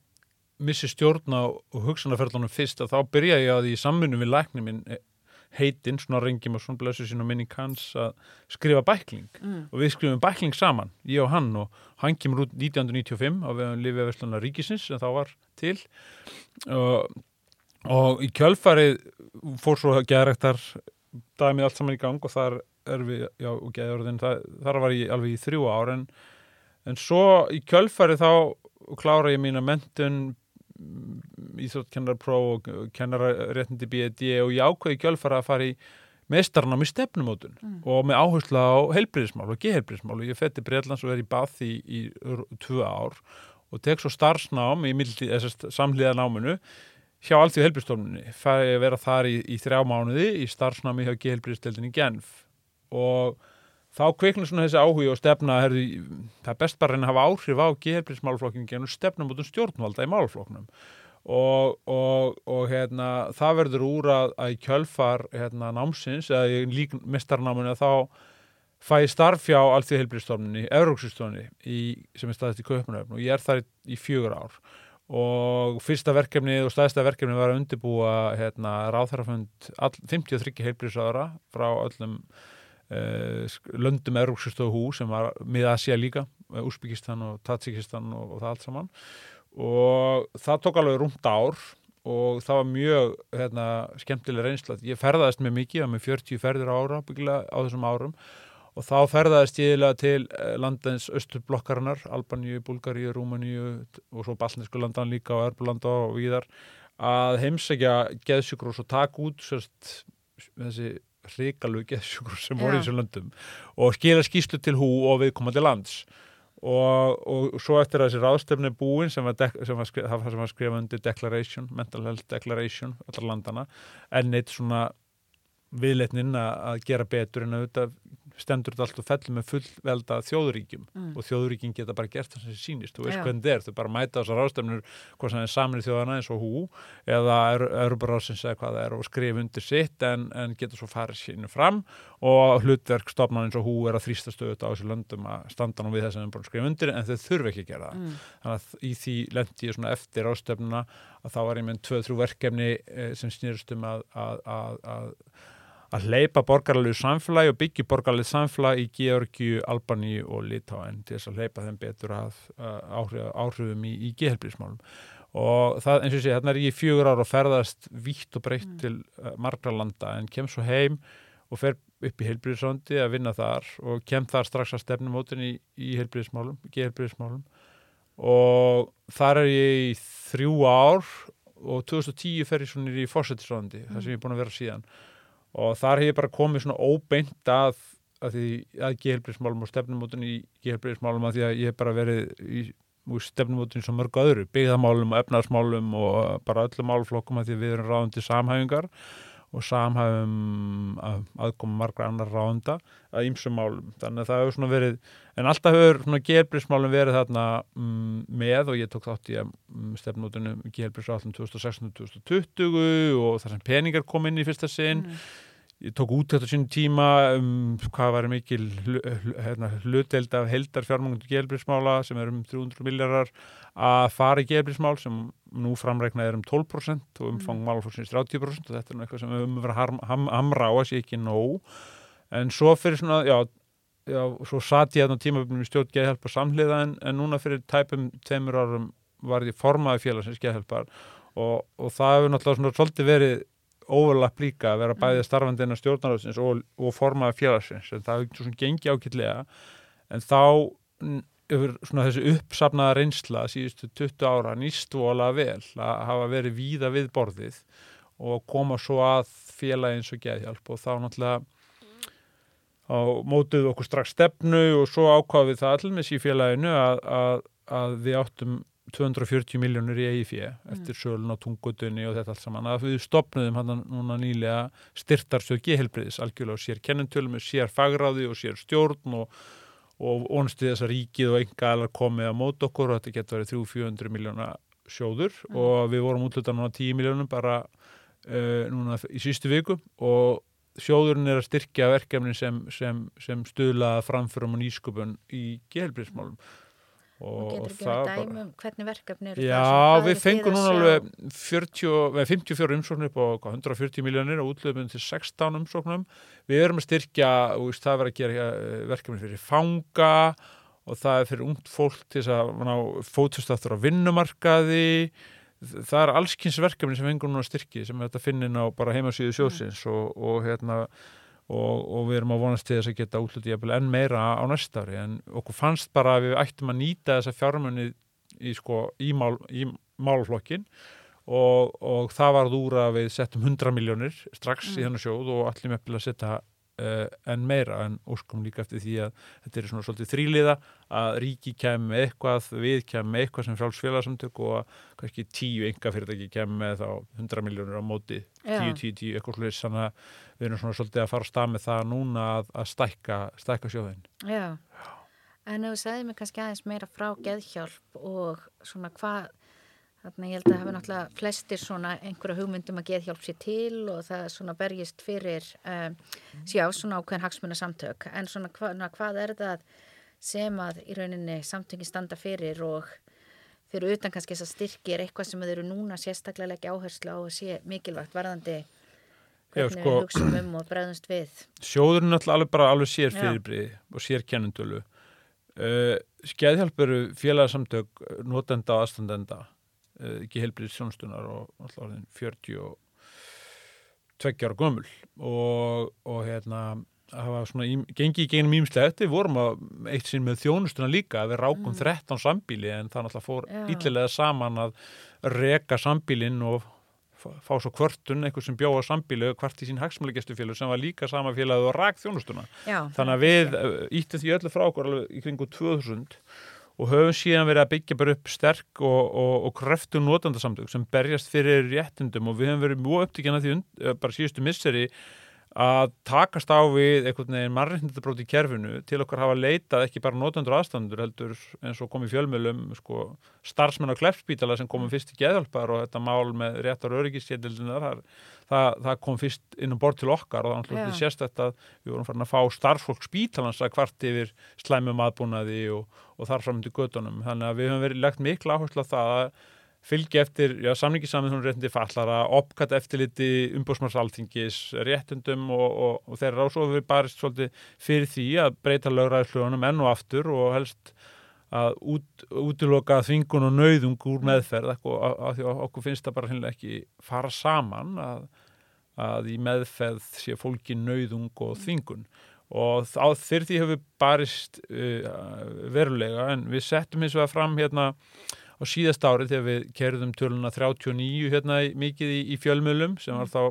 Speaker 2: missi stjórna og hugsanarferðlunum fyrst að þá byrja ég að í samfunum við lækni minn heitinn, svona rengjum og svona blössu sín og minni kanns að skrifa bækling mm. og við skrifum bækling saman, ég og hann og hann kemur út 1995 á við lifið að Vestlana Ríkisins sem þá var til og, og í kjölfarið fór svo geðræktar dæmið allt saman í gang og þar er við, já, og geðjörðin, þar var ég alveg í þrjú ár en, en svo í kjölfarið þá klára ég mína mentun íþróttkennarpróf og kennararéttindi BED og ég ákveði kjölfara að fara í mestarnám í stefnumótun mm. og með áherslu á heilbriðismál og geheilbriðismál og ég fetti Breitlands og er í bath í, í tvö ár og tek svo starfsnám í samliða náminu hjá allt í heilbriðstofnunni fæði að vera þar í, í þrjá mánuði í starfsnámi hjá geheilbriðsdeldin í Genf. Og þá kveiknir svona þessi áhuga og stefna herri, það er best bara að hafa áhrif á geðhelbriðsmálflokkinu genið stefnum út um stjórnvalda í málflokknum og, og, og hérna, það verður úr að, að í kjölfar hérna, námsins eða lík mistarnáminu þá fæ ég starf hjá allþjóð helbriðstofnunni, Euróksustofnunni sem er staðist í Kaupanöfn og ég er þar í, í fjögur ár. Og fyrsta verkefni og staðista verkefni var að undirbúa hérna, ráþarafönd 53 helbriðsáðara frá öllum Eh, löndum Európsistöðu hú sem var með Asia líka, Úsbyggistan og Tatsikistan og, og það allt saman og það tók alveg rúmt ár og það var mjög hérna, skemmtileg reynsla. Ég ferðaðist með mikið, með 40 ferðir ára bygglega á þessum árum. Og þá ferðaðist ég til eh, landins östublokkarinnar, Albaníu, Bulgaríu, Rúmaníu og svo balninsku landan líka og Erbulanda og víðar að heimsækja geðsjúkur og taka út sérst, þessi hrikalög geðsjúkur sem voru í þessum löndum og skila skýslu til hú og viðkomandi lands og, og svo eftir að þessi ráðstöfni búin sem var, sem var, skrif, var skrifað undir Declaration, Mental Health Declaration allar landana, en eitt svona viðleitnin að gera betur en auðvitað stendur þetta allt og fellur með fullvelda þjóðuríkjum mm. og þjóðuríkjum geta bara gert það sem það sýnist, þú veist hvernig þetta er þau bara mæta þessar ástöfnur, hvað sem er saminni þjóðana eins og hú, eða Örubarásins eða hvað það er og skrif undir sitt en, en geta svo farið sínu fram. Og hlutverk stofnan eins og hú er að þrýsta stöðut á þessu löndum að standa nú við þess að þau bara skrif undir en þau þurfi ekki að gera það. Mm. þannig að í því að eh, hleypa borgarlegu samfélagi og byggja borgarlegu samfélagi í Georgiu, Albaníu og Litáen til þess að hleypa þeim betur að áhrif, áhrifum í, í gehelbrísmálum og það eins og sé, hérna er ég fjögur ára og ferðast vítt og breytt mm. til uh, margra landa en kem svo heim og fer upp í heilbríðsröndi að vinna þar og kem þar strax að stefnumótin í, í heilbríðsmálum, gehelbríðsmálum og þar er ég í þrjú ár og 2010 fer ég svona í fórsetisröndi mm. þar sem ég er búin að vera síðan og þar hef ég bara komið svona óbeint að, að að gehelbriðsmálum og stefnumótun í gehelbriðsmálum að því að ég hef bara verið í stefnumótun svo mörgu öðru, byggðamálum og efnarsmálum og bara öllum málflokkum að því við erum ráðandi samhæfingar og samhæfum að, aðkoma margra annar ráðanda að ýmsum málum, þannig að það hefur svona verið en alltaf hefur svona gehelbriðsmálum verið þarna mm, með og ég tók þátt í mm, stefnumótunum gehelbriðsmálum 2016-2020 og þar sem peningar kom inn í fyrsta sinn. Mm ég tók út þetta sínum tíma um hvað var mikil hérna, hluteld af heldarfjármungun til gelbrísmála sem er um 300 miljardar að fara í gelbrísmál sem nú framreiknað er um 12% og umfang mm. málfólksins 30% og þetta er eitthvað sem við höfum verið að ham, hamra á að sé ekki nóg en svo fyrir svona, já, já svo satt ég að tímafjöfnum í stjórn geðhjálpa samhliða en, en núna fyrir tæpum tveimur árum var ég formaði félagsins geðhjálpar og, og það hefur náttúrulega svona svolítið verið overlapp líka að vera bæðið starfandi innan stjórnarhausins og, og formaða félagsins en það er svona gengi ákveldlega en þá yfir svona þessi uppsafnaða reynsla síðustu 20 ára nýstvola vel að hafa verið víða við borðið og koma svo að félagins og geðhjálp og þá náttúrulega á mótuð okkur strax stefnu og svo ákvaðið það allir með sífélaginu að, að, að við áttum 240 miljónur í EIF eftir sölun á tungutunni og þetta allt saman. Að við stopnuðum hann núna nýlega styrtarstöð gehelbriðis algjörlega og sér kennentölum, sér fagráði og sér stjórn og, og onstu þess að ríkið og enga allar komið að móta okkur og þetta getur verið 300-400 miljóna sjóður. Mm. og við vorum útluta núna 10 miljónum bara uh, núna í sístu viku. Og sjóðurinn er að styrkja verkefnin sem, sem, sem stuðla framförum og nýsköpun í gehelbriðismálum
Speaker 1: og getur ekki að dæma um hvernig verkefni eru
Speaker 2: já, við fengum núna alveg 40, 54 umsóknir upp á 140 miljónir og útlöfum til 16 umsóknum. Við erum að styrkja og það verður að gera eh, verkefni fyrir fanga og það er fyrir ungt fólk til þess að fótustaftur á vinnumarkaði. Það er allskynnsverkefni sem fengur núna styrki sem er þetta að inn á bara heimasíðu sjósins mm. og, og hérna og, og við erum að vonast til þess að geta útlutið enn meira á næsta ári en okkur fannst bara að við ættum að nýta þessa fjármunni í, sko, í, mál, í málflokkin og, og það varð úr að við settum 100 miljónir strax mm. í hennu sjóð og allir með að setja Uh, en meira en óskum líka eftir því að þetta er svona svolítið þrýliða að ríki kemur með eitthvað við kemur með eitthvað sem frálsfélagsamtök og kannski tíu enga fyrirtæki kemur með þá 100 miljónur á móti 10-10-10 eitthvað slúðis þannig að við erum svona svolítið að fara að stað með það núna að, að stækka, stækka sjóðin
Speaker 1: Já, en þú segði mig kannski aðeins meira frá geðhjálp og svona hvað Þannig ég held að hafa náttúrulega flestir svona einhverja hugmyndum að geðhjálp sér til og það svona berjist fyrir um, sjá svona ákveðin hagsmuna samtök en svona hva, hvað er það sem að í rauninni samtökin standa fyrir og fyrir utan kannski þess að styrkir eitthvað sem þeir eru núna sérstaklega ekki áherslu á að sé mikilvægt varðandi hvernig Já, sko, við hugsaum um og bregðumst við.
Speaker 2: Sjóðurinn er alveg bara alveg sér fyrirbrið og sér kennendölu. Uh, Skeðhjálp eru félagsamtök notenda og aðstandenda ekki helbrið sjónstunar og alltaf orðin 40 og 20 ára gömul. Og, og hérna það var svona, gengið í gegnum ímslegt við vorum að eitt sinn með þjónustuna líka við rákum mm. 13 sambíli en það náttúrulega fór yllilega saman að reka sambílin og fá svo kvörtun, einhver sem bjóða sambílu hvart í sín hagsmæligestufélag sem var líka sama félag og rak þjónustuna.
Speaker 1: Já,
Speaker 2: þannig að við íttum því öllu frá okkur alveg í kringu 2000 og höfum síðan verið að byggja bara upp sterk og, og, og kreftu notandasamtök sem berjast fyrir réttundum og við höfum verið mjög upptíkjana því eh, bara síðustu misseri að takast á við einhvern veginn mannreitndabrót í kerfinu til okkar hafa leitað ekki bara notandur aðstandur heldur eins og komið fjölmjölum sko, starfsmenn á Kleppspítala sem komum fyrst í geðalpar og þetta mál með réttar öryggiskétildunar það, það kom fyrst inn um bort til okkar og þannig að sést þetta að við vorum farin að fá starfsfólk spítalans að kvart yfir slæmum aðbúnaði og, og þar fram til gödunum þannig að við höfum verið lagt miklu áherslu á það að fylgi eftir samningisaminn réttindi fallara, opkatt eftirliti umbúrsmarsaltingis, réttundum og, og, og þeirra svo við barist svolítið fyrir því að breyta lögræðslögunum enn og aftur og helst að út, útiloka þvingun og nauðung úr meðferð. Og að því að okkur finnst það bara ekki fara saman að, að í meðferð sé fólki nauðung og þvingun. Og á því hefur barist uh, verulega en við settum eins og að fram hérna á síðast árið þegar við kerðum töluna 39 hérna mikið í, í fjölmjölum sem var þá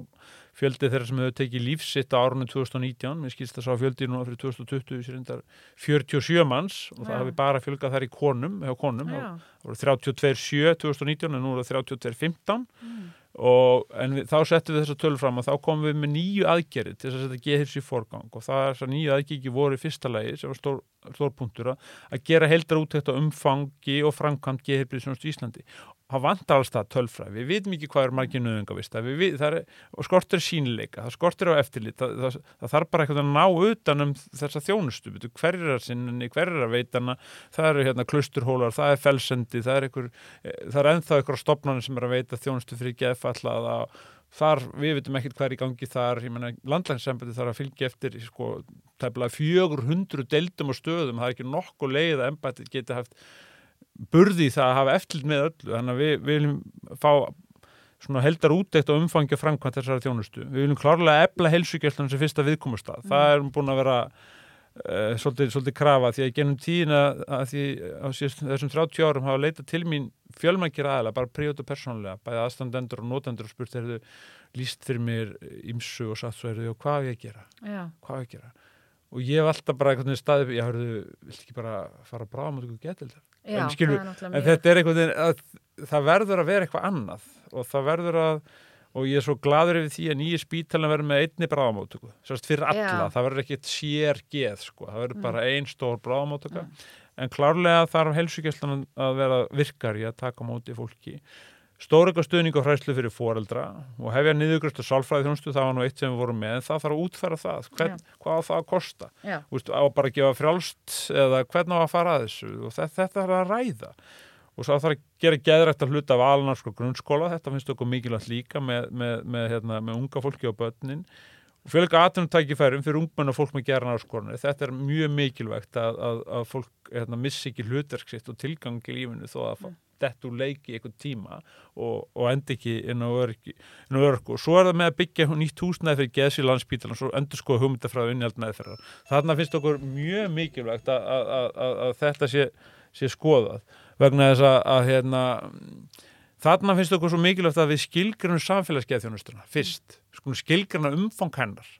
Speaker 2: fjöldi þeirra sem hefur tekið lífsitt á árunum 2019, við skilst að sá fjöldi núna fyrir 2020 47 manns og það hefur bara fjölgað þær í konum, konum, það voru 32.7 2019 en nú er það 32.15 mm og en við, þá settum við þessa tölur fram og þá komum við með nýju aðgerri til þess að þetta geðir sér fórgang og það er þess að nýju aðgerri voru í fyrsta lagi sem var stór, stór punktur að gera heldra útækt á umfangi og framkvæmt geðheilbríðsjónust í Íslandi það vantar alls það tölfræð, við vitum ekki hvað er margir nöðungavista, og skortir sínileika, það skortir á eftirlit það, það, það þarf bara eitthvað að ná utanum þessa þjónustu, hver er að sinni hver er að veitana, það eru hérna klusturhólar, það er felsendi, það er einhver, eh, það er enþá einhverja stopnarnir sem er að veita þjónustu fyrir geðfallaða þar, við vitum ekkert hvað er í gangi þar, ég menna landlægnsembandi þarf að fylgja eftir sko, tæmlega 400 deildum og stöðum, það er ekki nokkuð leið að embati geti haft burði það að hafa eftirlit með öllu þannig að við, við viljum fá svona heldar útdeitt og umfangja framkvæmt þessara þjónustu. Við viljum klárlega ebla helsugjöldan sem fyrsta viðkomastað. Mm. Það er búin að vera uh, svolítið, svolítið krafa því að genum tíðina að því á þessum 30 árum hafa leitað til mín fjölmækir aðalega, bara prívat og persónulega, bæði aðstandendur og notendur og spurt er þau líst fyrir mér ímsu og satt svo er þau og hvað er ég að gera?
Speaker 1: Já.
Speaker 2: Hvað er ég að gera? Og ég hef alltaf bara einhvern veginn staðið ég hörðu, vilt ekki bara fara að bráða mot ykkur getildar En skilur- en þetta er einhvern veginn að það verður að vera eitthvað annað. Og það verður að og ég er svo gladur yfir því að nýju spítalinn verður með einni bráðamótöku, sérst fyrir alla.
Speaker 1: Já.
Speaker 2: það verður ekkit sér geð sko. það verður
Speaker 1: Mm.
Speaker 2: bara ein stór bráðamótöka en klárlega þarf helsugæslan að vera virkar í að taka móti fólki stóreika stuðning og hræslu fyrir foreldra og hefja niðurgröstu sálfræði þjónustu, það var nú eitt sem við vorum með en það þarf að útfæra það, Hvern, hvað á það að kosta? Veist, á bara að gefa frjálst eða hvernig á að fara að þessu? Og þetta, þetta er að ræða. Og svo þarf að gera geðrægt að hluta af alnarsko grunnskóla, þetta finnst okkur mikilvægt líka með, með, með, hérna, með unga fólki og börnin. Fjölga atvinnutækifærum fyrir ungmenn og fólk með gerðan áskorunni þetta er mjög mikilvægt að, að, að fólk hérna, missi ekki hlutverk sitt og tilgang í lífinu þó að mm. Þetta úr leiki einhvern tíma og, og endi ekki inn á örku og svo er það með að byggja nýtt húsnæði fyrir geðs í landspítal og svo endur sko hugmyndafræðu innjald meðferðar þarna finnst okkur mjög mikilvægt að, þetta sé, sé skoðað vegna þess að, að hérna, þarna finnst okkur svo mikilvægt að við skilgrunum samfélagsgeðþjónustuna fyrst, skilgruna umfang hennar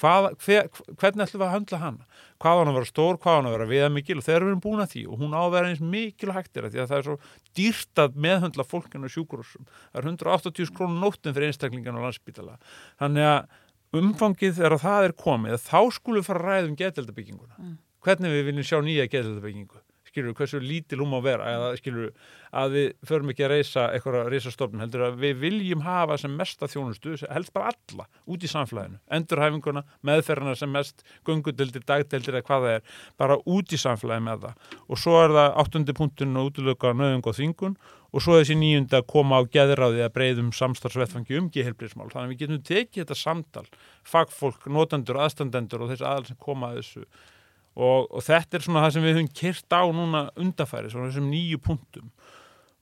Speaker 2: Hvað, hver, hvernig ætlum við að handla hana? Hvað hann að vera stór, hvað hann að vera viðamikil? Og þegar við erum búin að því og hún á að vera eins mikilvægt er því að það er svo dýrt að meðhundla fólkinu á sjúkurúsum það er 180 krónur nóttin fyrir einstaklingan á landsbítala þannig að umfangið er að það er komið þá skulum við fara að ræða um geðdeldabygginguna
Speaker 1: Mm.
Speaker 2: hvernig við viljum sjá nýja geðdeldabyggingu skilur hversu lítil um að vera eða skilur að við förum ekki að reysa eitthvað að reysa stofnun heldur að við viljum hafa sem mesta þjónustu, helst bara alla út í samfélaginu, endurhæfinguna meðferðina sem mest, göngudeldir, dagdeldir eða hvað það er, bara út í samfélagi með það. Og svo er það áttundi punktun og útlöka nöðung og þingun og svo þessi nýjunda að koma á geðráði að breyðum samstarfsvettfangi um geðhelbriðsmál þannig að við getum tekið þetta samtal fagfólk, notendur, aðstandendur og þessi aðal sem koma að þessu og, og þetta er svona það sem við höfum kyrt á núna undafæri, svona þessum nýju punktum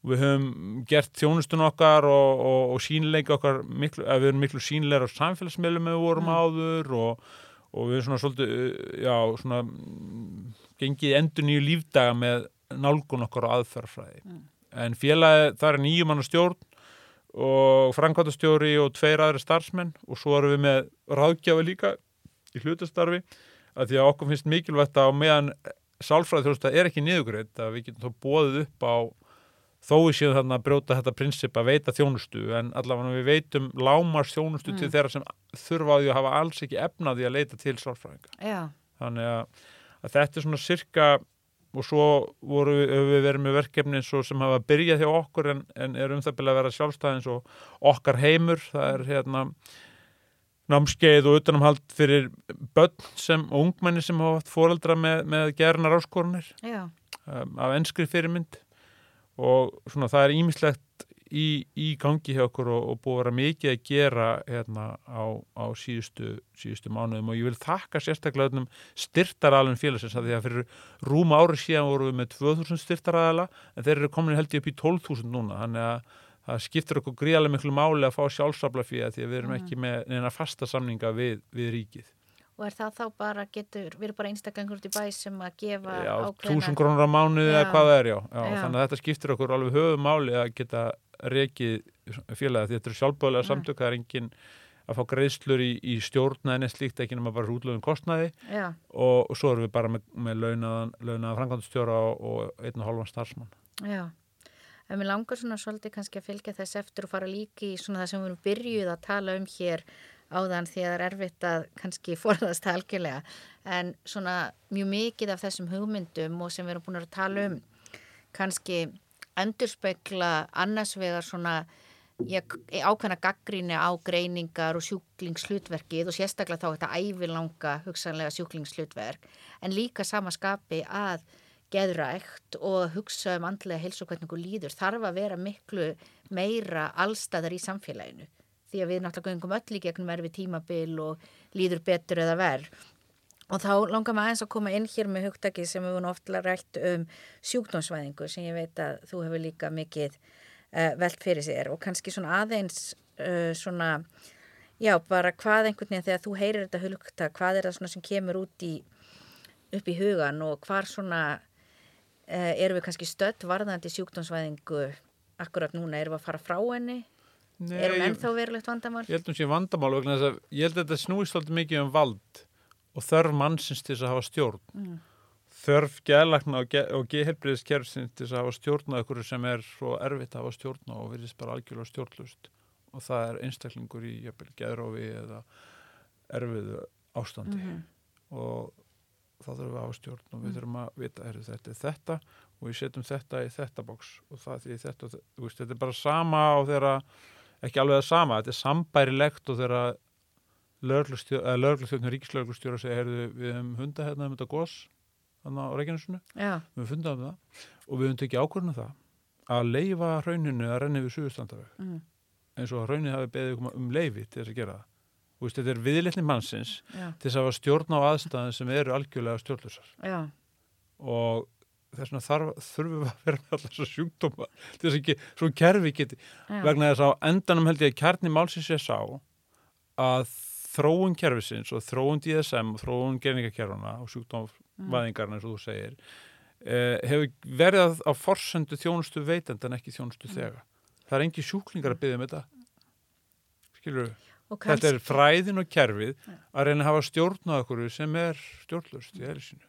Speaker 2: við höfum gert þjónustun okkar og, og, og sínleika okkar miklu, við erum miklu sínleira á samfélagsmiðlum við vorum
Speaker 1: Mm.
Speaker 2: áður og, og við erum svona svolítið uh, já, svona gengið endur nýju lífdaga með nálgun okkar á aðferðfræði
Speaker 1: Mm.
Speaker 2: en félagi, það er nýjum hann stjórn og framkvæmtastjóri og tveir aðri starfsmenn og svo erum við með ráðgjafi líka í hlutastarfi að því að okkur finnst mikilvægt að meðan sálfræði þjónusta er ekki niðugreitt að við getum þá bóðið upp á þó við séum þarna að brjóta þetta prinsip að veita þjónustu en allavega við veitum lámars þjónustu til
Speaker 1: Mm.
Speaker 2: þeirra sem þurfa á því að hafa alls ekki efnaði að leita til sálfræðinga.
Speaker 1: Já,
Speaker 2: þannig að, að þetta er svona sirka og svo voru við, höfum við verið með verkefni sem hafa byrjað hjá okkur en, en er um það byrjað að vera sjálfstæðins og okkar heimur, það er hérna námskeið og utanumhald fyrir börn sem og ungmenni sem hafa haft foreldra með, með gerðnar áskorunir um, af enskri fyrirmynd. Og svona það er ímislegt í, í gangi hjá okkur og, og búið að vera mikið að gera hérna á, á síðustu, síðustu mánuðum. Og ég vil þakka sérstaklega öllum styrtaralun félagsins að því að fyrir rúma ári síðan vorum við með 2000 styrtarala en þeir eru komin held ég upp í 12.000 núna. Þannig að það skiptir okkur gríðarlega miklu máli að fá sjálfsafla fyrir því að við erum
Speaker 1: Mm.
Speaker 2: ekki með neina fasta samninga við, við ríkið.
Speaker 1: og er það þá bara getur, við erum bara einstaklingur út í bæ sem að gefa
Speaker 2: Já,
Speaker 1: ákveðna
Speaker 2: túsund krónur á mánuði eða hvað það er, já. já. Þannig að þetta skiptir okkur alveg höfum máli að geta rekið félagi því þetta eru sjálfböðlega
Speaker 1: Mm.
Speaker 2: samtök, það er engin að fá greiðslur í, í stjórna en slíkt ekki nema bara útlöfum kostnaði og, og svo erum við bara með, með launaðan, launaðan framkvæmstjóra og, og einn og hálfan starfsmann.
Speaker 1: já en mér langar svona svolítið kannski að fylgja þess eftir og fara líki í svona það sem við erum byrjuð að tala um hér áðan því að það er erfitt að kannski forðast algjörlega. En svona mjög mikið af þessum hugmyndum og sem við erum búin að tala um kannski endurspegla annars vegar svona ég, ákveðna gaggríni á greiningar og sjúklingslutverkið og sérstaklega þá þetta ævilanga hugsanlega sjúklingslutverk en líka sama skapi að geðrækt og hugsa um andlega heilsu og hvernig einhver líður þarf að vera miklu meira allstaðar í samfélaginu. Því að við náttúrulega göngum öll í gegnum erfi tímabil og líður betur eða verð og þá langar maður aðeins að koma inn hér með hugtaki sem við vorum oftlega rætt um sjúkdómsvæðingu sem ég veit að þú hefur líka mikið uh, velt fyrir sér og kannski svona aðeins uh, svona já bara hvað einhvern veginn þegar þú heyrir þetta hugtak hvað er það svona sem kemur út í upp í hugan og hvar svona erum við kannski stödd varðandi sjúkdómsvæðingu akkurat núna, erum við að fara frá henni? Erum við ennþá verulegt vandamál?
Speaker 2: Ég held um sé vandamál vegna þess að ég held að þetta snúist svolítið mikið um vald og þörf mannsins til þess að hafa stjórn.
Speaker 1: Mm.
Speaker 2: þörf geðlagna og, ge og geðhelbriðiskerfsins til þess að hafa stjórn á ykkur sem er svo erfitt að hafa stjórn og virðist bara algjörlega stjórnlust og það er einstaklingur í jafnvel geðrófi eða erfiðu ástandi.
Speaker 1: Mhm.
Speaker 2: og þá þurfum við að hafa stjórn og við
Speaker 1: Mm.
Speaker 2: þurfum að vita er þetta er þetta og við setjum þetta í þetta boks og það því þetta veist, þetta er bara sama og þeirra ekki alveg það sama, þetta er sambærilegt og þeirra lögreglustjórn ríkislögreglustjóra segja, heyrðu, við hefum hunda hérna um þetta gos þannig á Reykjanesinu,
Speaker 1: Já,
Speaker 2: við hefum fundað um það og við hefum tekið ákvörðinu það að leifa hrauninu að renni við suðustandaveg
Speaker 1: mm.
Speaker 2: eins og hrauninu hafi beðið um leifi til þess að gera það. Veist, þetta er viðleitni mannsins
Speaker 1: já,
Speaker 2: til þess að hafa stjórn á aðstæðin sem eru algjörlega stjórnlusar og þess vegna þarf, þurfum við að vera með allar þessar sjúkdóma til þess að ekki, svo kerfi geti
Speaker 1: já.
Speaker 2: vegna þess að endanum held ég að kjarni málsins ég sá að þróun kerfisins og þróun DSM og þróun gerningakerfana og sjúkdómvæðingarna eins og þú segir eh, hefur verið á forsendu þjónustu veitend en ekki þjónustu þega það er engi sjúklingar að byggja um þetta. Skilur við
Speaker 1: Og
Speaker 2: Þetta er fræðin og kerfið að reyna að hafa stjórn á okkur sem er stjórnlust í eðlisínu.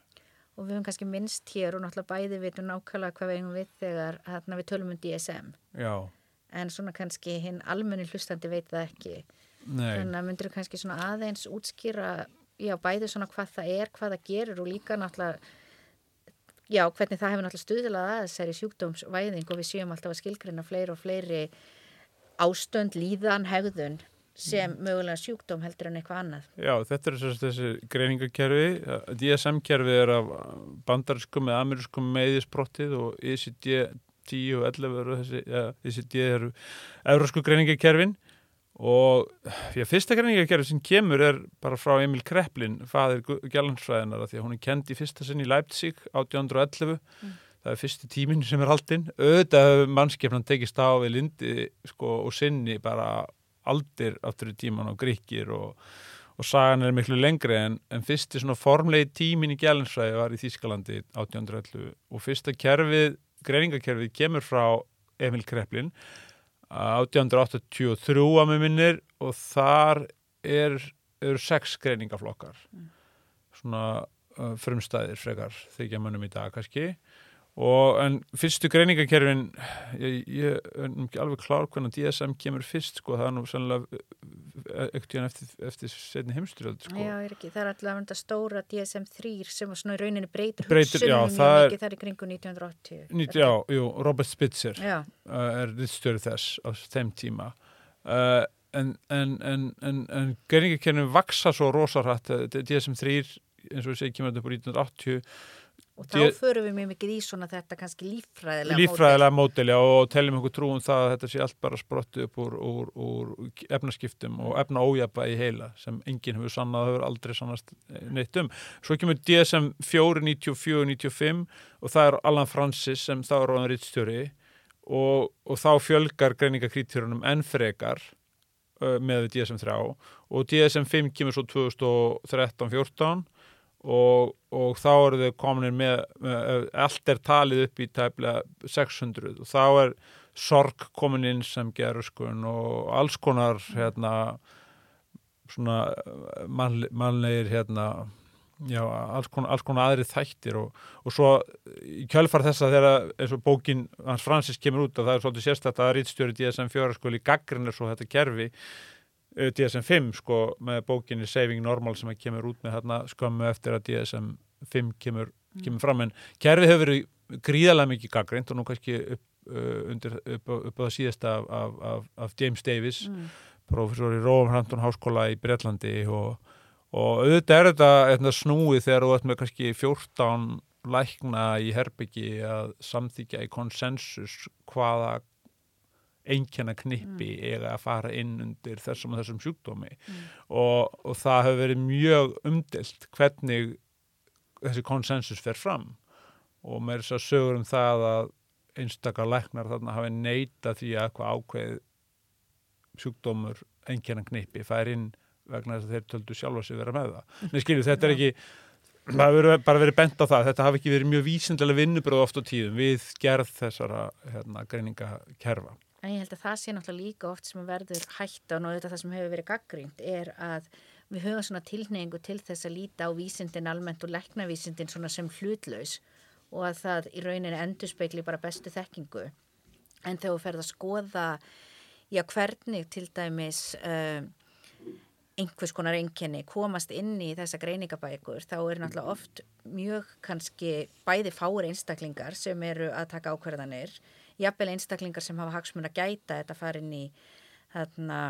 Speaker 1: og við höfum kannski minnst hér og náttúrulega bæði vitum nákvæmlega hvað við eigum við þegar hérna, við tölum um DSM.
Speaker 2: Já,
Speaker 1: En svona kannski hinn almenni hlustandi veit það ekki.
Speaker 2: nei,
Speaker 1: Þannig að myndir kannski svona aðeins útskýra, já, bæði svona hvað það er, hvað það gerir og líka náttúrulega, já, hvernig það hefur náttúrulega stuðlað að þessari sjúkdómsvæðing og við séum alltaf að skilgreina fleiri og fleiri ástönd, líðan, hegðun sem mögulega sjúkdóm heldur en eitthvað annað.
Speaker 2: já, þetta er þessi, greiningakerfi. DSM-kerfi er af bandariskum eða amerískum meðisbrottið og E ECD 10 og 11 eru þessi, ja, ECD eru eurósku greiningakerfin og já, fyrsta greiningakerfi sem kemur er bara frá Emil Kreplin, faðir gælansfræðinar því að hún er kend í fyrsta sinn í Leipzig 1811
Speaker 1: Mm.
Speaker 2: það er fyrsti tíminn sem er haldinn auðvitað hefur mannskefnan tekist á við lindi sko, og sinni bara aldir aftur í tíman og gríkir og, og sagan er miklu lengri en, en fyrsti svona formlegi tímin í gælinsfræði var í Þýskalandi 1811 og fyrsta kerfið, greiningakerfið kemur frá Emil Kreplin 1883 að með minnir og þar er, eru sex greiningaflokkar
Speaker 1: Mm.
Speaker 2: svona uh, frumstæðir frekar þykja mönnum í dag kannski og en fyrstu greiningakerfin ég, ég er ekki alveg klár hvernig DSM kemur fyrst sko, það er nú sannlega ekkert eftir, eftir setni heimstyrjöld sko.
Speaker 1: Já, er ekki, það er alltaf þetta stóra DSM-3 sem svona í rauninni breytir,
Speaker 2: Breytir, já, það er-
Speaker 1: mikið þar í kringu 1980.
Speaker 2: Nýt, já, jú, Robert Spitzer
Speaker 1: Já,
Speaker 2: uh, er rittstjóri þess á þeim tíma. Uh, en, en, en, en, en greiningakerfin vaksa svo rosarætt DSM-3 eins og við segjum kemur þetta upp úr 1980
Speaker 1: og þá
Speaker 2: D-
Speaker 1: förum við mjög mikið í svona þetta kannski líffræðilega
Speaker 2: líffræðilega mótili og teljum einhver trú um það að þetta sé allt bara sprottu upp úr, úr, úr efnaskiptum og efna ójapa í heila sem enginn hefur sannað og hefur aldrei sannast neitt um. Svo kemur DSM 4, 94, 95 og það er Alan Francis sem þá er ráðan rittstjóri og, og þá fjölgar greiningakritýrunum enn frekar með DSM 3 og DSM 5 kemur svo 2013-14 og, og þá eru þau komin með, með allt er talið upp í tæplega 600 og þá er sorg komin inn sem gerurskun og alls konar hérna svona mann, mannlegir hérna já, alls konar, alls konar aðri þættir og, og svo í kjölfar þessa þegar eins og bókin hans Francis kemur út að það er svolítið sérstætt að rítstjóri DSM-4 skuli gaggrinir svo þetta kerfi DSM-5 sko með bókinni Saving Normal sem að kemur út með hérna skömmu eftir að DSM-5 kemur, kemur fram en kerfið hefur verið gríðarlega mikið gaggrind og nú kannski upp, uh, undir, upp, upp á það síðasta af, af, af, af James Davis
Speaker 1: mm.
Speaker 2: professor í Roehampton háskóla í Bretlandi og, og auðvitað er þetta, þetta snúið þegar þú ert með kannski 14 lækna í herbyggi að samþykja í konsensus hvaða einkenna knippi eiga að fara inn undir þessum og þessum sjúkdómi
Speaker 1: Mm.
Speaker 2: og, og það hefur verið mjög umdilt hvernig þessi konsensus fer fram og með þess að sögur um það að einstakar læknar þarna hafi neita því að eitthvað ákveð sjúkdómur einkennan knippi fær inn vegna þess að þeir töldu sjálfa sig vera með það. Nei skilju, þetta er ekki það hefur bara verið bent á það þetta hafi ekki verið mjög vísindilega vinnubröð oft á tíðum við gerð þessara hérna, greiningakerfa.
Speaker 1: En ég held að það sé náttúrulega líka oft sem verður hættan og þetta það sem hefur verið gaggrínt er að við höfum svona tilneyingu til þess að líta á vísindin almennt og leknavísindin svona sem hlutlaus og að það í rauninni endur speikli bara bestu þekkingu. En þegar þú ferð að skoða já hvernig til dæmis uh, einhvers konar enginni komast inn í þessa greiningabækur þá er náttúrulega oft mjög kannski bæði fáir einstaklingar sem eru að taka ákverðanir jafnvel einstaklingar sem hafa hagsmun að gæta þetta fara inn í þarna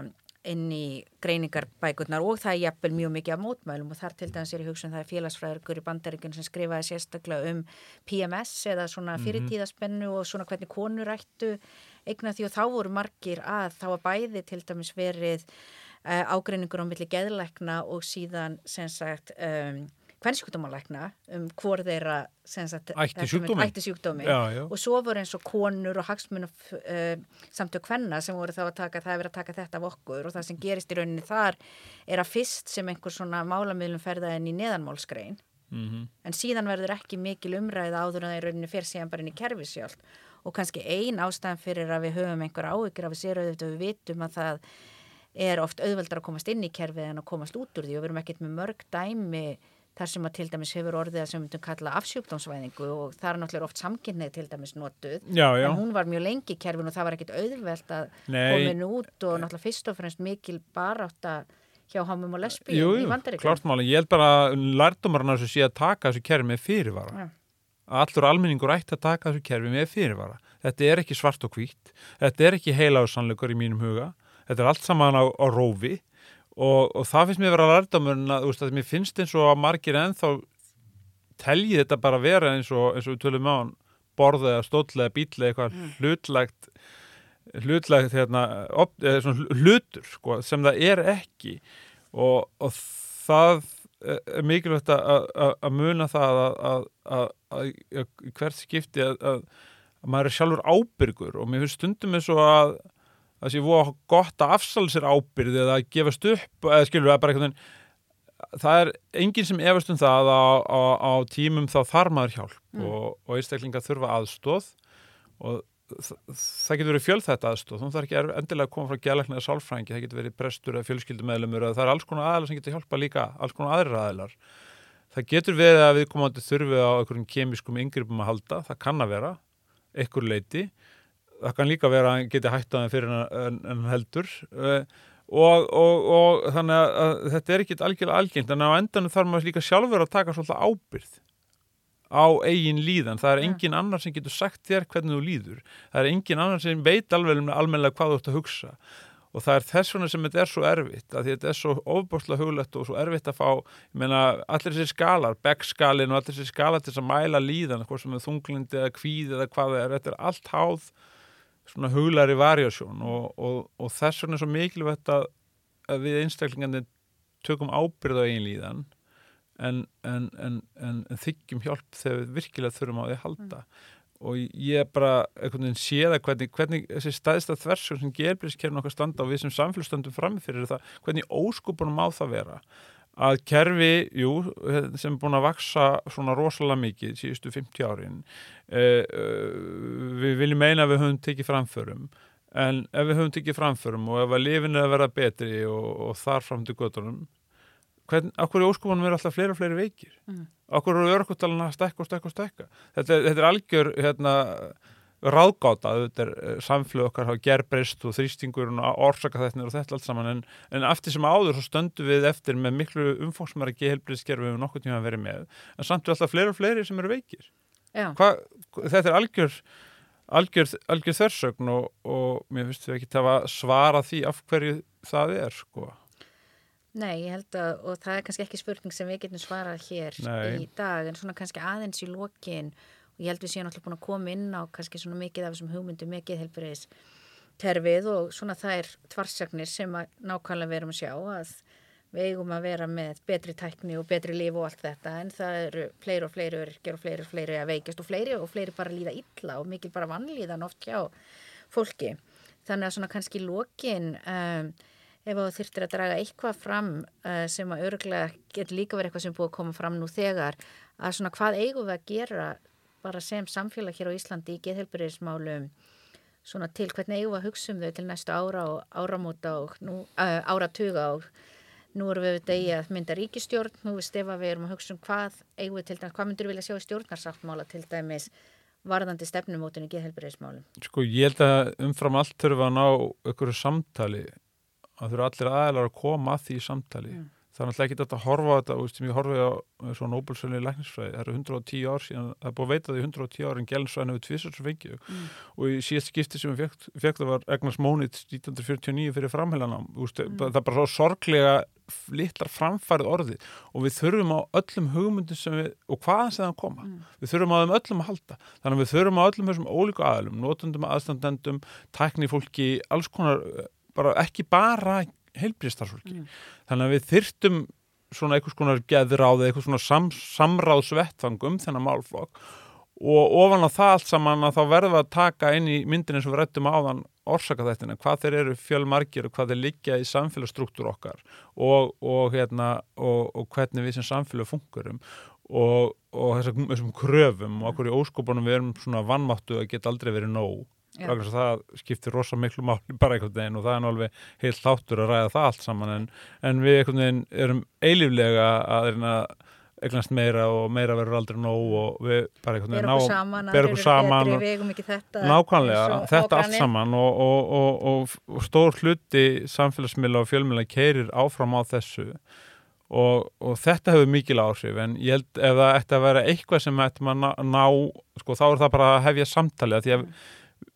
Speaker 1: inn í greiningarbækurnar og það er jafnvel mjög mikið af mótmælum og þar til dæmis er ég hugsun um það er félagsfræðurkur í bandaríkjum sem skrifaði sérstaklega um PMS eða svona mhm. fyrirtíðaspennu og svona hvernig konur ættu eigna því og þá voru margir að þá að bæði til dæmis verið uh, ágreiningur á milli geðleikna og síðan sem sagt um, kvennsjúkdómalækna um hvor þeirra
Speaker 2: ætti sjúkdómi,
Speaker 1: ætti sjúkdómi. Já, já. og svo voru eins og konur og hagsmunum uh, samtök kvenna sem voru þá að taka það er verið að taka þetta af okkur og það sem gerist í rauninni þar er að fyrst sem einhver svona málamiðlum ferða inn í neðanmálskrein mm -hmm. en síðan verður ekki mikil umræða áður en það í rauninni fer síðan bara inn í kerfisjálf og kannski ein ástæðan fyrir að við höfum einhver áhyggjur af að sér auðvitað við vitum að það er oft auðveldar að komast inn í kerfið en að komast út úr því og við erum ekkert með mörg dæmi þar sem að til dæmis hefur orðið að sem við myndum kalla afsjúkdómsvæðingu og það er náttúrulega oft samkynnið til dæmis notuð
Speaker 2: já, já.
Speaker 1: en hún var mjög lengi í kerfin og það var ekkit auðvelt að komin út og náttúrulega fyrst og fremst mikil barátt að hjá hamum og lesbíum í vandaríkjum.
Speaker 2: Klart máli, ég held bara að lærdomarna þessu sé að taka þessu kerfi með fyrirvara. Ja. Allur almenningur ætti að taka þessu kerfi með fyrirvara. Þetta er ekki svart og hvít, þetta er ekki heilaðursanleikur í mínum huga, þetta er allt saman á, á rófi og, og það finnst mér vera að lærdomurinn að, að mér finnst eins og að margir ennþá telji þetta bara vera eins og, eins og við tölum á hann borða eða stóll eða bíl eða eitthvað mm. hlutlegt hlutlegt hérna, op, hlutur sko, sem það er ekki og, og það er mikilvægt að muna það að hvert skipti að maður er sjálfur ábyrgur og mér finnst stundum eins og að það sé voru gott að afsala sér ábyrði eða að gefast upp eða skilur það bara einhvern veginn það er enginn sem efast um það á, á, tímum þá þar maður hjálp mm. og, og einstaklinga þurfa aðstóð og það getur verið fjöld þetta aðstóð þú þarf ekki endilega að koma frá gælækna eða sálfrængi, það getur verið prestur eða fjölskyldumæðlumur það er alls konar aðlar sem getur hjálpa líka alls konar aðrir aðlar það getur verið að við komandi þurfið á einhverjum kemískum yngripum að halda, það kann að vera einhver leiti það kann líka vera að geti það fyrir en, en heldur. Uh, og, og, og þannig að, þetta er ekkit algjörlega algengt en á endanum þarf maður líka sjálfur að taka svolítið ábyrð á eigin líðan, það er engin annar sem getur sagt þér hvernig þú líður. Það er engin annar sem veit alveg almenlega hvað þú ert að hugsa. Og það er þess vegna sem þetta er svo erfitt að þetta er svo ofbúrslega huglætt og svo erfitt að fá, ég meina, allir þessi skalar beggskalin og allir þessi skalar til að mæla líðan, hvort sem er þunglindi eða kvíð eða hvað það er, þetta er allt háð svona huglari varjásjón og, og, og þess vegna er svo mikilvægt að, að við einstaklingandi tökum ábyrð á einlíðan en, en, en, en þykjum hjálp þegar við virkilega þurfum á því að halda mm. og ég bara einhvern veginn séða hvernig, hvernig þessi staðista þversjón sem gerbriðskerfin okkar standa og við sem samfélagsstandum framfyrir það, hvernig óskupunum á það vera að kerfi, jú, sem er búin að vaksa svona rosalega mikið síðustu 50 árin eh, eh, við viljum meina að við höfum tekið framförum. En ef við höfum tekið framförum og ef að lifinu er að vera betri og, og þar fram til göttunum okkur í óskofunum er alltaf fleiri og fleiri veikir? Mm. okkur eru örkvöldalan að stekka og stekka og stekka þetta, þetta er algjör hérna ráðgáta, þetta er eh, samflöð okkar hafa gerbreyst og þrýstingur og orsaka þetta og þetta allt saman en, en eftir sem áður svo stöndu við eftir með miklu umfóksmæra gehelbriðskerfi við nokkur tíma vera með en samt er alltaf fleiri og fleiri sem eru veikir. Hva, þetta er algjör algjör, algjör þörsögn og, og mér finnst við ekki að svara því af hverju það er sko.
Speaker 1: Nei, ég held að, og það er kannski ekki spurning sem við getum svarað hér Nei. í dag en svona kannski aðeins í lokin og ég held við séum alltaf búin að koma inn á kannski svona mikið af þessum hugmyndum mikið helbriðis terfið og svona það er tvarsagnir sem að nákvæmlega verum að sjá að við eigum að vera með betri tækni og betri líf og allt þetta en það eru fleiri og fleiri öryrkjar og fleiri og fleiri að veikast og fleiri og fleiri bara líða illa og mikil bara vannlíðan oft hjá fólki. Þannig að svona kannski lókin um, ef þú þurftir að draga eitthvað fram uh, sem að öruglega getur líka verið eitthvað sem búið að koma fram nú þegar að svona hvað eigum við að gera bara sem samfélag hér á Íslandi í geðhelburiðismálum svona til hvernig eigum við að hugsa um þau til næstu ára og áramóta og nú, uh, áratuga og nú erum við auðvitað í að mynda ríkistjórn, nú veist ef að við erum að hugsa um hvað, eigum við til dæmis, hvað myndur við vilja sjá í stjórnarsáttmála til dæmis varðandi stefnumótin í geðhelbriðismálum?
Speaker 2: Sko ég held að umfram allt þurfum að ná einhverju samtali að þurfa allir aðeinar að koma að því samtali. Mm það er náttúrulega ekki þetta að horfa á þetta og sem ég horfið á svona Nobel-sölunni læknisfræði, það eru 110 ár síðan það er búið að veita því 110 ár en gælinsvæðin hefur tvisar svo fengið mm. og í síðast skipti sem við fekk það var Egnars Mónit 1949 fyrir framheilanám mm. það er bara svo sorglega litlar framfærið orði og við þurfum á öllum hugmyndum sem við og hvaðan sem það koma, mm. við þurfum á þeim öllum að halda, þannig að við þurfum á öllum þessum ólíku aðlum, notundum, aðstandendum tækni fólki, alls konar bara, ekki bara heilbríðstarfsfólki. Mm. Þannig að við þyrtum svona einhvers konar geðráð eða einhvers svona sam, samráðsvettfang um þennan málflokk og ofan á það allt saman að þá verðum við að taka inn í myndin eins og við rættum áðan orsaka þetta, hvað þeir eru fjölmargir og hvað þeir liggja í samfélagsstruktúr okkar og, og, hérna, og, og hvernig við sem samfélag funkurum og þessum kröfum og okkur í óskopunum við erum svona vannmáttu að geta aldrei verið nóg það skiptir rosa miklu máli bara einhvern veginn og það er náttúrulega heilt þáttur að ræða það allt saman en, en við einhvern veginn erum eilíflega að eignast meira og meira verður aldrei nóg og við bara einhvern veginn
Speaker 1: ná okkur saman og
Speaker 2: þetta, nákvæmlega, þetta allt saman og, og, og, og stór hluti samfélagsmiðla og fjölmiðla keirir áfram á þessu og þetta hefur mikil áhrif en ég held ef það ætti að vera eitthvað sem ætti maður ná, ná sko, þá er það bara að hefja samtali að því að mm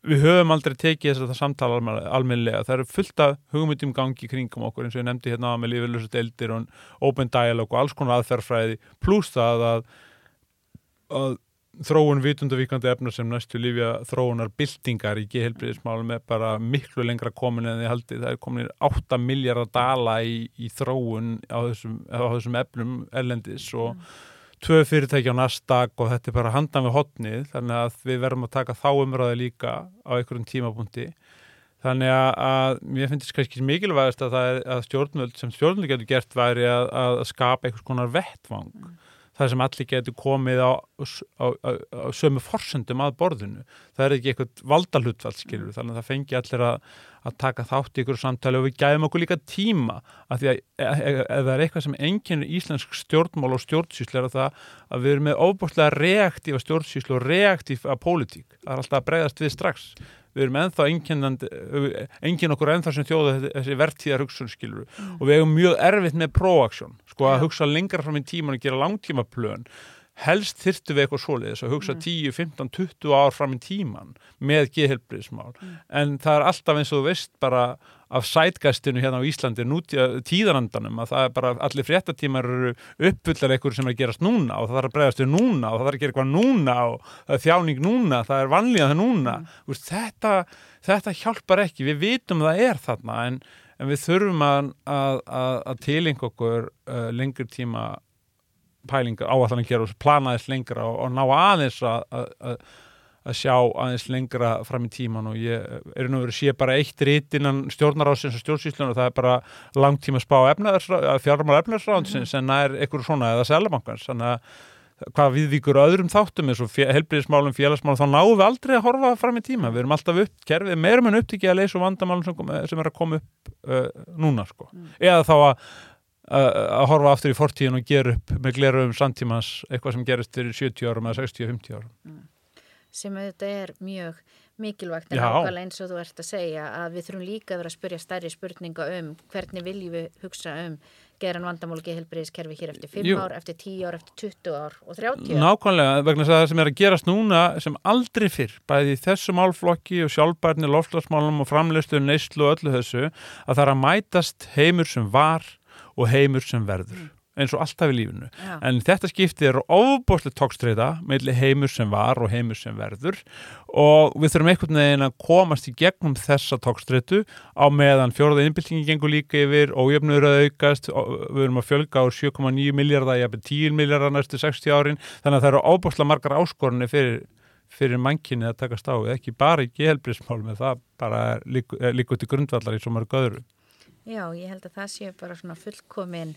Speaker 2: við höfum aldrei tekið þess að það samtala almenlega, það eru fullt af hugmyndum gangi kringum okkur eins og ég nefndi hérna með lífeylusu deildir og open dialogue og alls konar aðferðfræði pluss það að, að þróun vitundavíkandi efnar sem næstu lífja þróunar bildingar í gehelbriðismálum er bara miklu lengra komin en því haldi það er komin 8 miljardar dala í, í þróun á þessum, á þessum efnum erlendis og mm tvö fyrirtæki á Nasdaq og þetta er bara handan við hotnið þannig að við verðum að taka þá umræði líka á einhverjum tímapunkti þannig að, að mér finnst kannski mikilvægast að, er, að stjórnvöld sem stjórnvöld getur gert væri að, að skapa einhvers konar vettvang mm það sem allir getur komið á, á, á, á sömu forsendum að borðinu. Það er ekki eitthvað valdalutfall, skilur, mm. þannig að það fengi allir að, að taka þátt í ykkur samtali og við gæðum okkur líka tíma að því að ef e, e, það er eitthvað sem enginn íslensk stjórnmál og stjórnsýslu er að það að við erum með óbúrslega reaktífa stjórnsýslu og reaktífa pólitík. Það er alltaf að breyðast við strax við erum ennþá enginn okkur ennþá sem þjóða þessi verðtíðar hugsun skilur mm. og við hefum mjög erfitt með próaksjón, sko að hugsa lengra fram í tíman og gera langtíma plön helst þyrtu við eitthvað svoleiðis að hugsa mm. 10, 15, 20 ár fram í tíman með geðhelbriðsmál mm. en það er alltaf eins og þú veist bara af sætgæstinu hérna á Íslandi nútíða tíðanandanum að það er bara allir fréttatímar eru uppfullar eitthvað sem er að gerast núna og það þarf að bregðast við núna og það þarf að gera eitthvað núna og það er þjáning núna, það er vanlíðan það núna mm. Vist, þetta, þetta hjálpar ekki, við vitum það er þarna en, en við þurfum að, að, að, að tilenga okkur uh, lengur tíma pælingar áallan að gera og plana þess lengra og, og ná aðeins að að sjá aðeins lengra fram í tíman og ég er nú verið að sé bara eitt rít innan stjórnarásins og stjórnsýslun og það er bara langtíma spá fjármál efnaðarsráðinsins mm. en það er einhverju svona eða selabankans þannig að hvað viðvíkur öðrum þáttum eins og helbriðismálum, félagsmálum þá náum við aldrei að horfa fram í tíma við erum alltaf upp, kerfið meirum en upptikið að leysa vandamálum sem, sem er að koma upp uh, núna sko, mm. eða þá að að horfa aftur í fortíðin og gera upp með gleru um samtímans eitthvað sem gerist fyrir 70 árum eða 60-50 árum. Mm.
Speaker 1: Sem auðvitað er mjög mikilvægt en ákvæmlega eins og þú ert að segja að við þurfum líka að vera að spurja stærri spurninga um hvernig viljum við hugsa um geran vandamál og geðhelbriðiskerfi hér eftir 5 ár, eftir 10 ár, eftir 20 ár og 30 ár.
Speaker 2: Nákvæmlega, vegna það sem er að gerast núna sem aldrei fyrr, bæði þessu málflokki og sjálfbærni, lofslagsmálum og framleistu, neyslu og öllu þessu að það er að mætast heimur sem var og heimur sem verður. Mm. Eins og alltaf í lífinu. Já. en þetta skiptið er ofbóstlega tókstreita meðli heimur sem var og heimur sem verður. Og við þurfum einhvern veginn að komast í gegnum þessa tókstreitu á meðan fjóraða innbyltingi gengur líka yfir og jöfnur að aukast við erum að fjölga á 7,9 miljardar jafnveg 10 miljardar næstu 60 árin. Þannig að það eru ofbóstlega margar áskorunni fyrir fyrir mankinni að taka stáð ekki bara í gehelbrísmálum en það bara líka út í grundvallar í svo mörg öðru
Speaker 1: Já, ég held að það sé bara svona fullkomin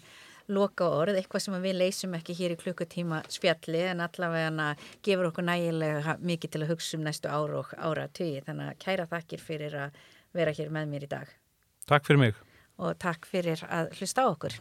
Speaker 1: loka orð, eitthvað sem við leysum ekki hér í klukkutíma spjalli en allavega gefur okkur nægilega mikið til að hugsa um næstu ára og ára tugi þannig að kæra þakkir fyrir að vera hér með mér í dag.
Speaker 2: Takk fyrir mig.
Speaker 1: Og takk fyrir að hlusta á okkur.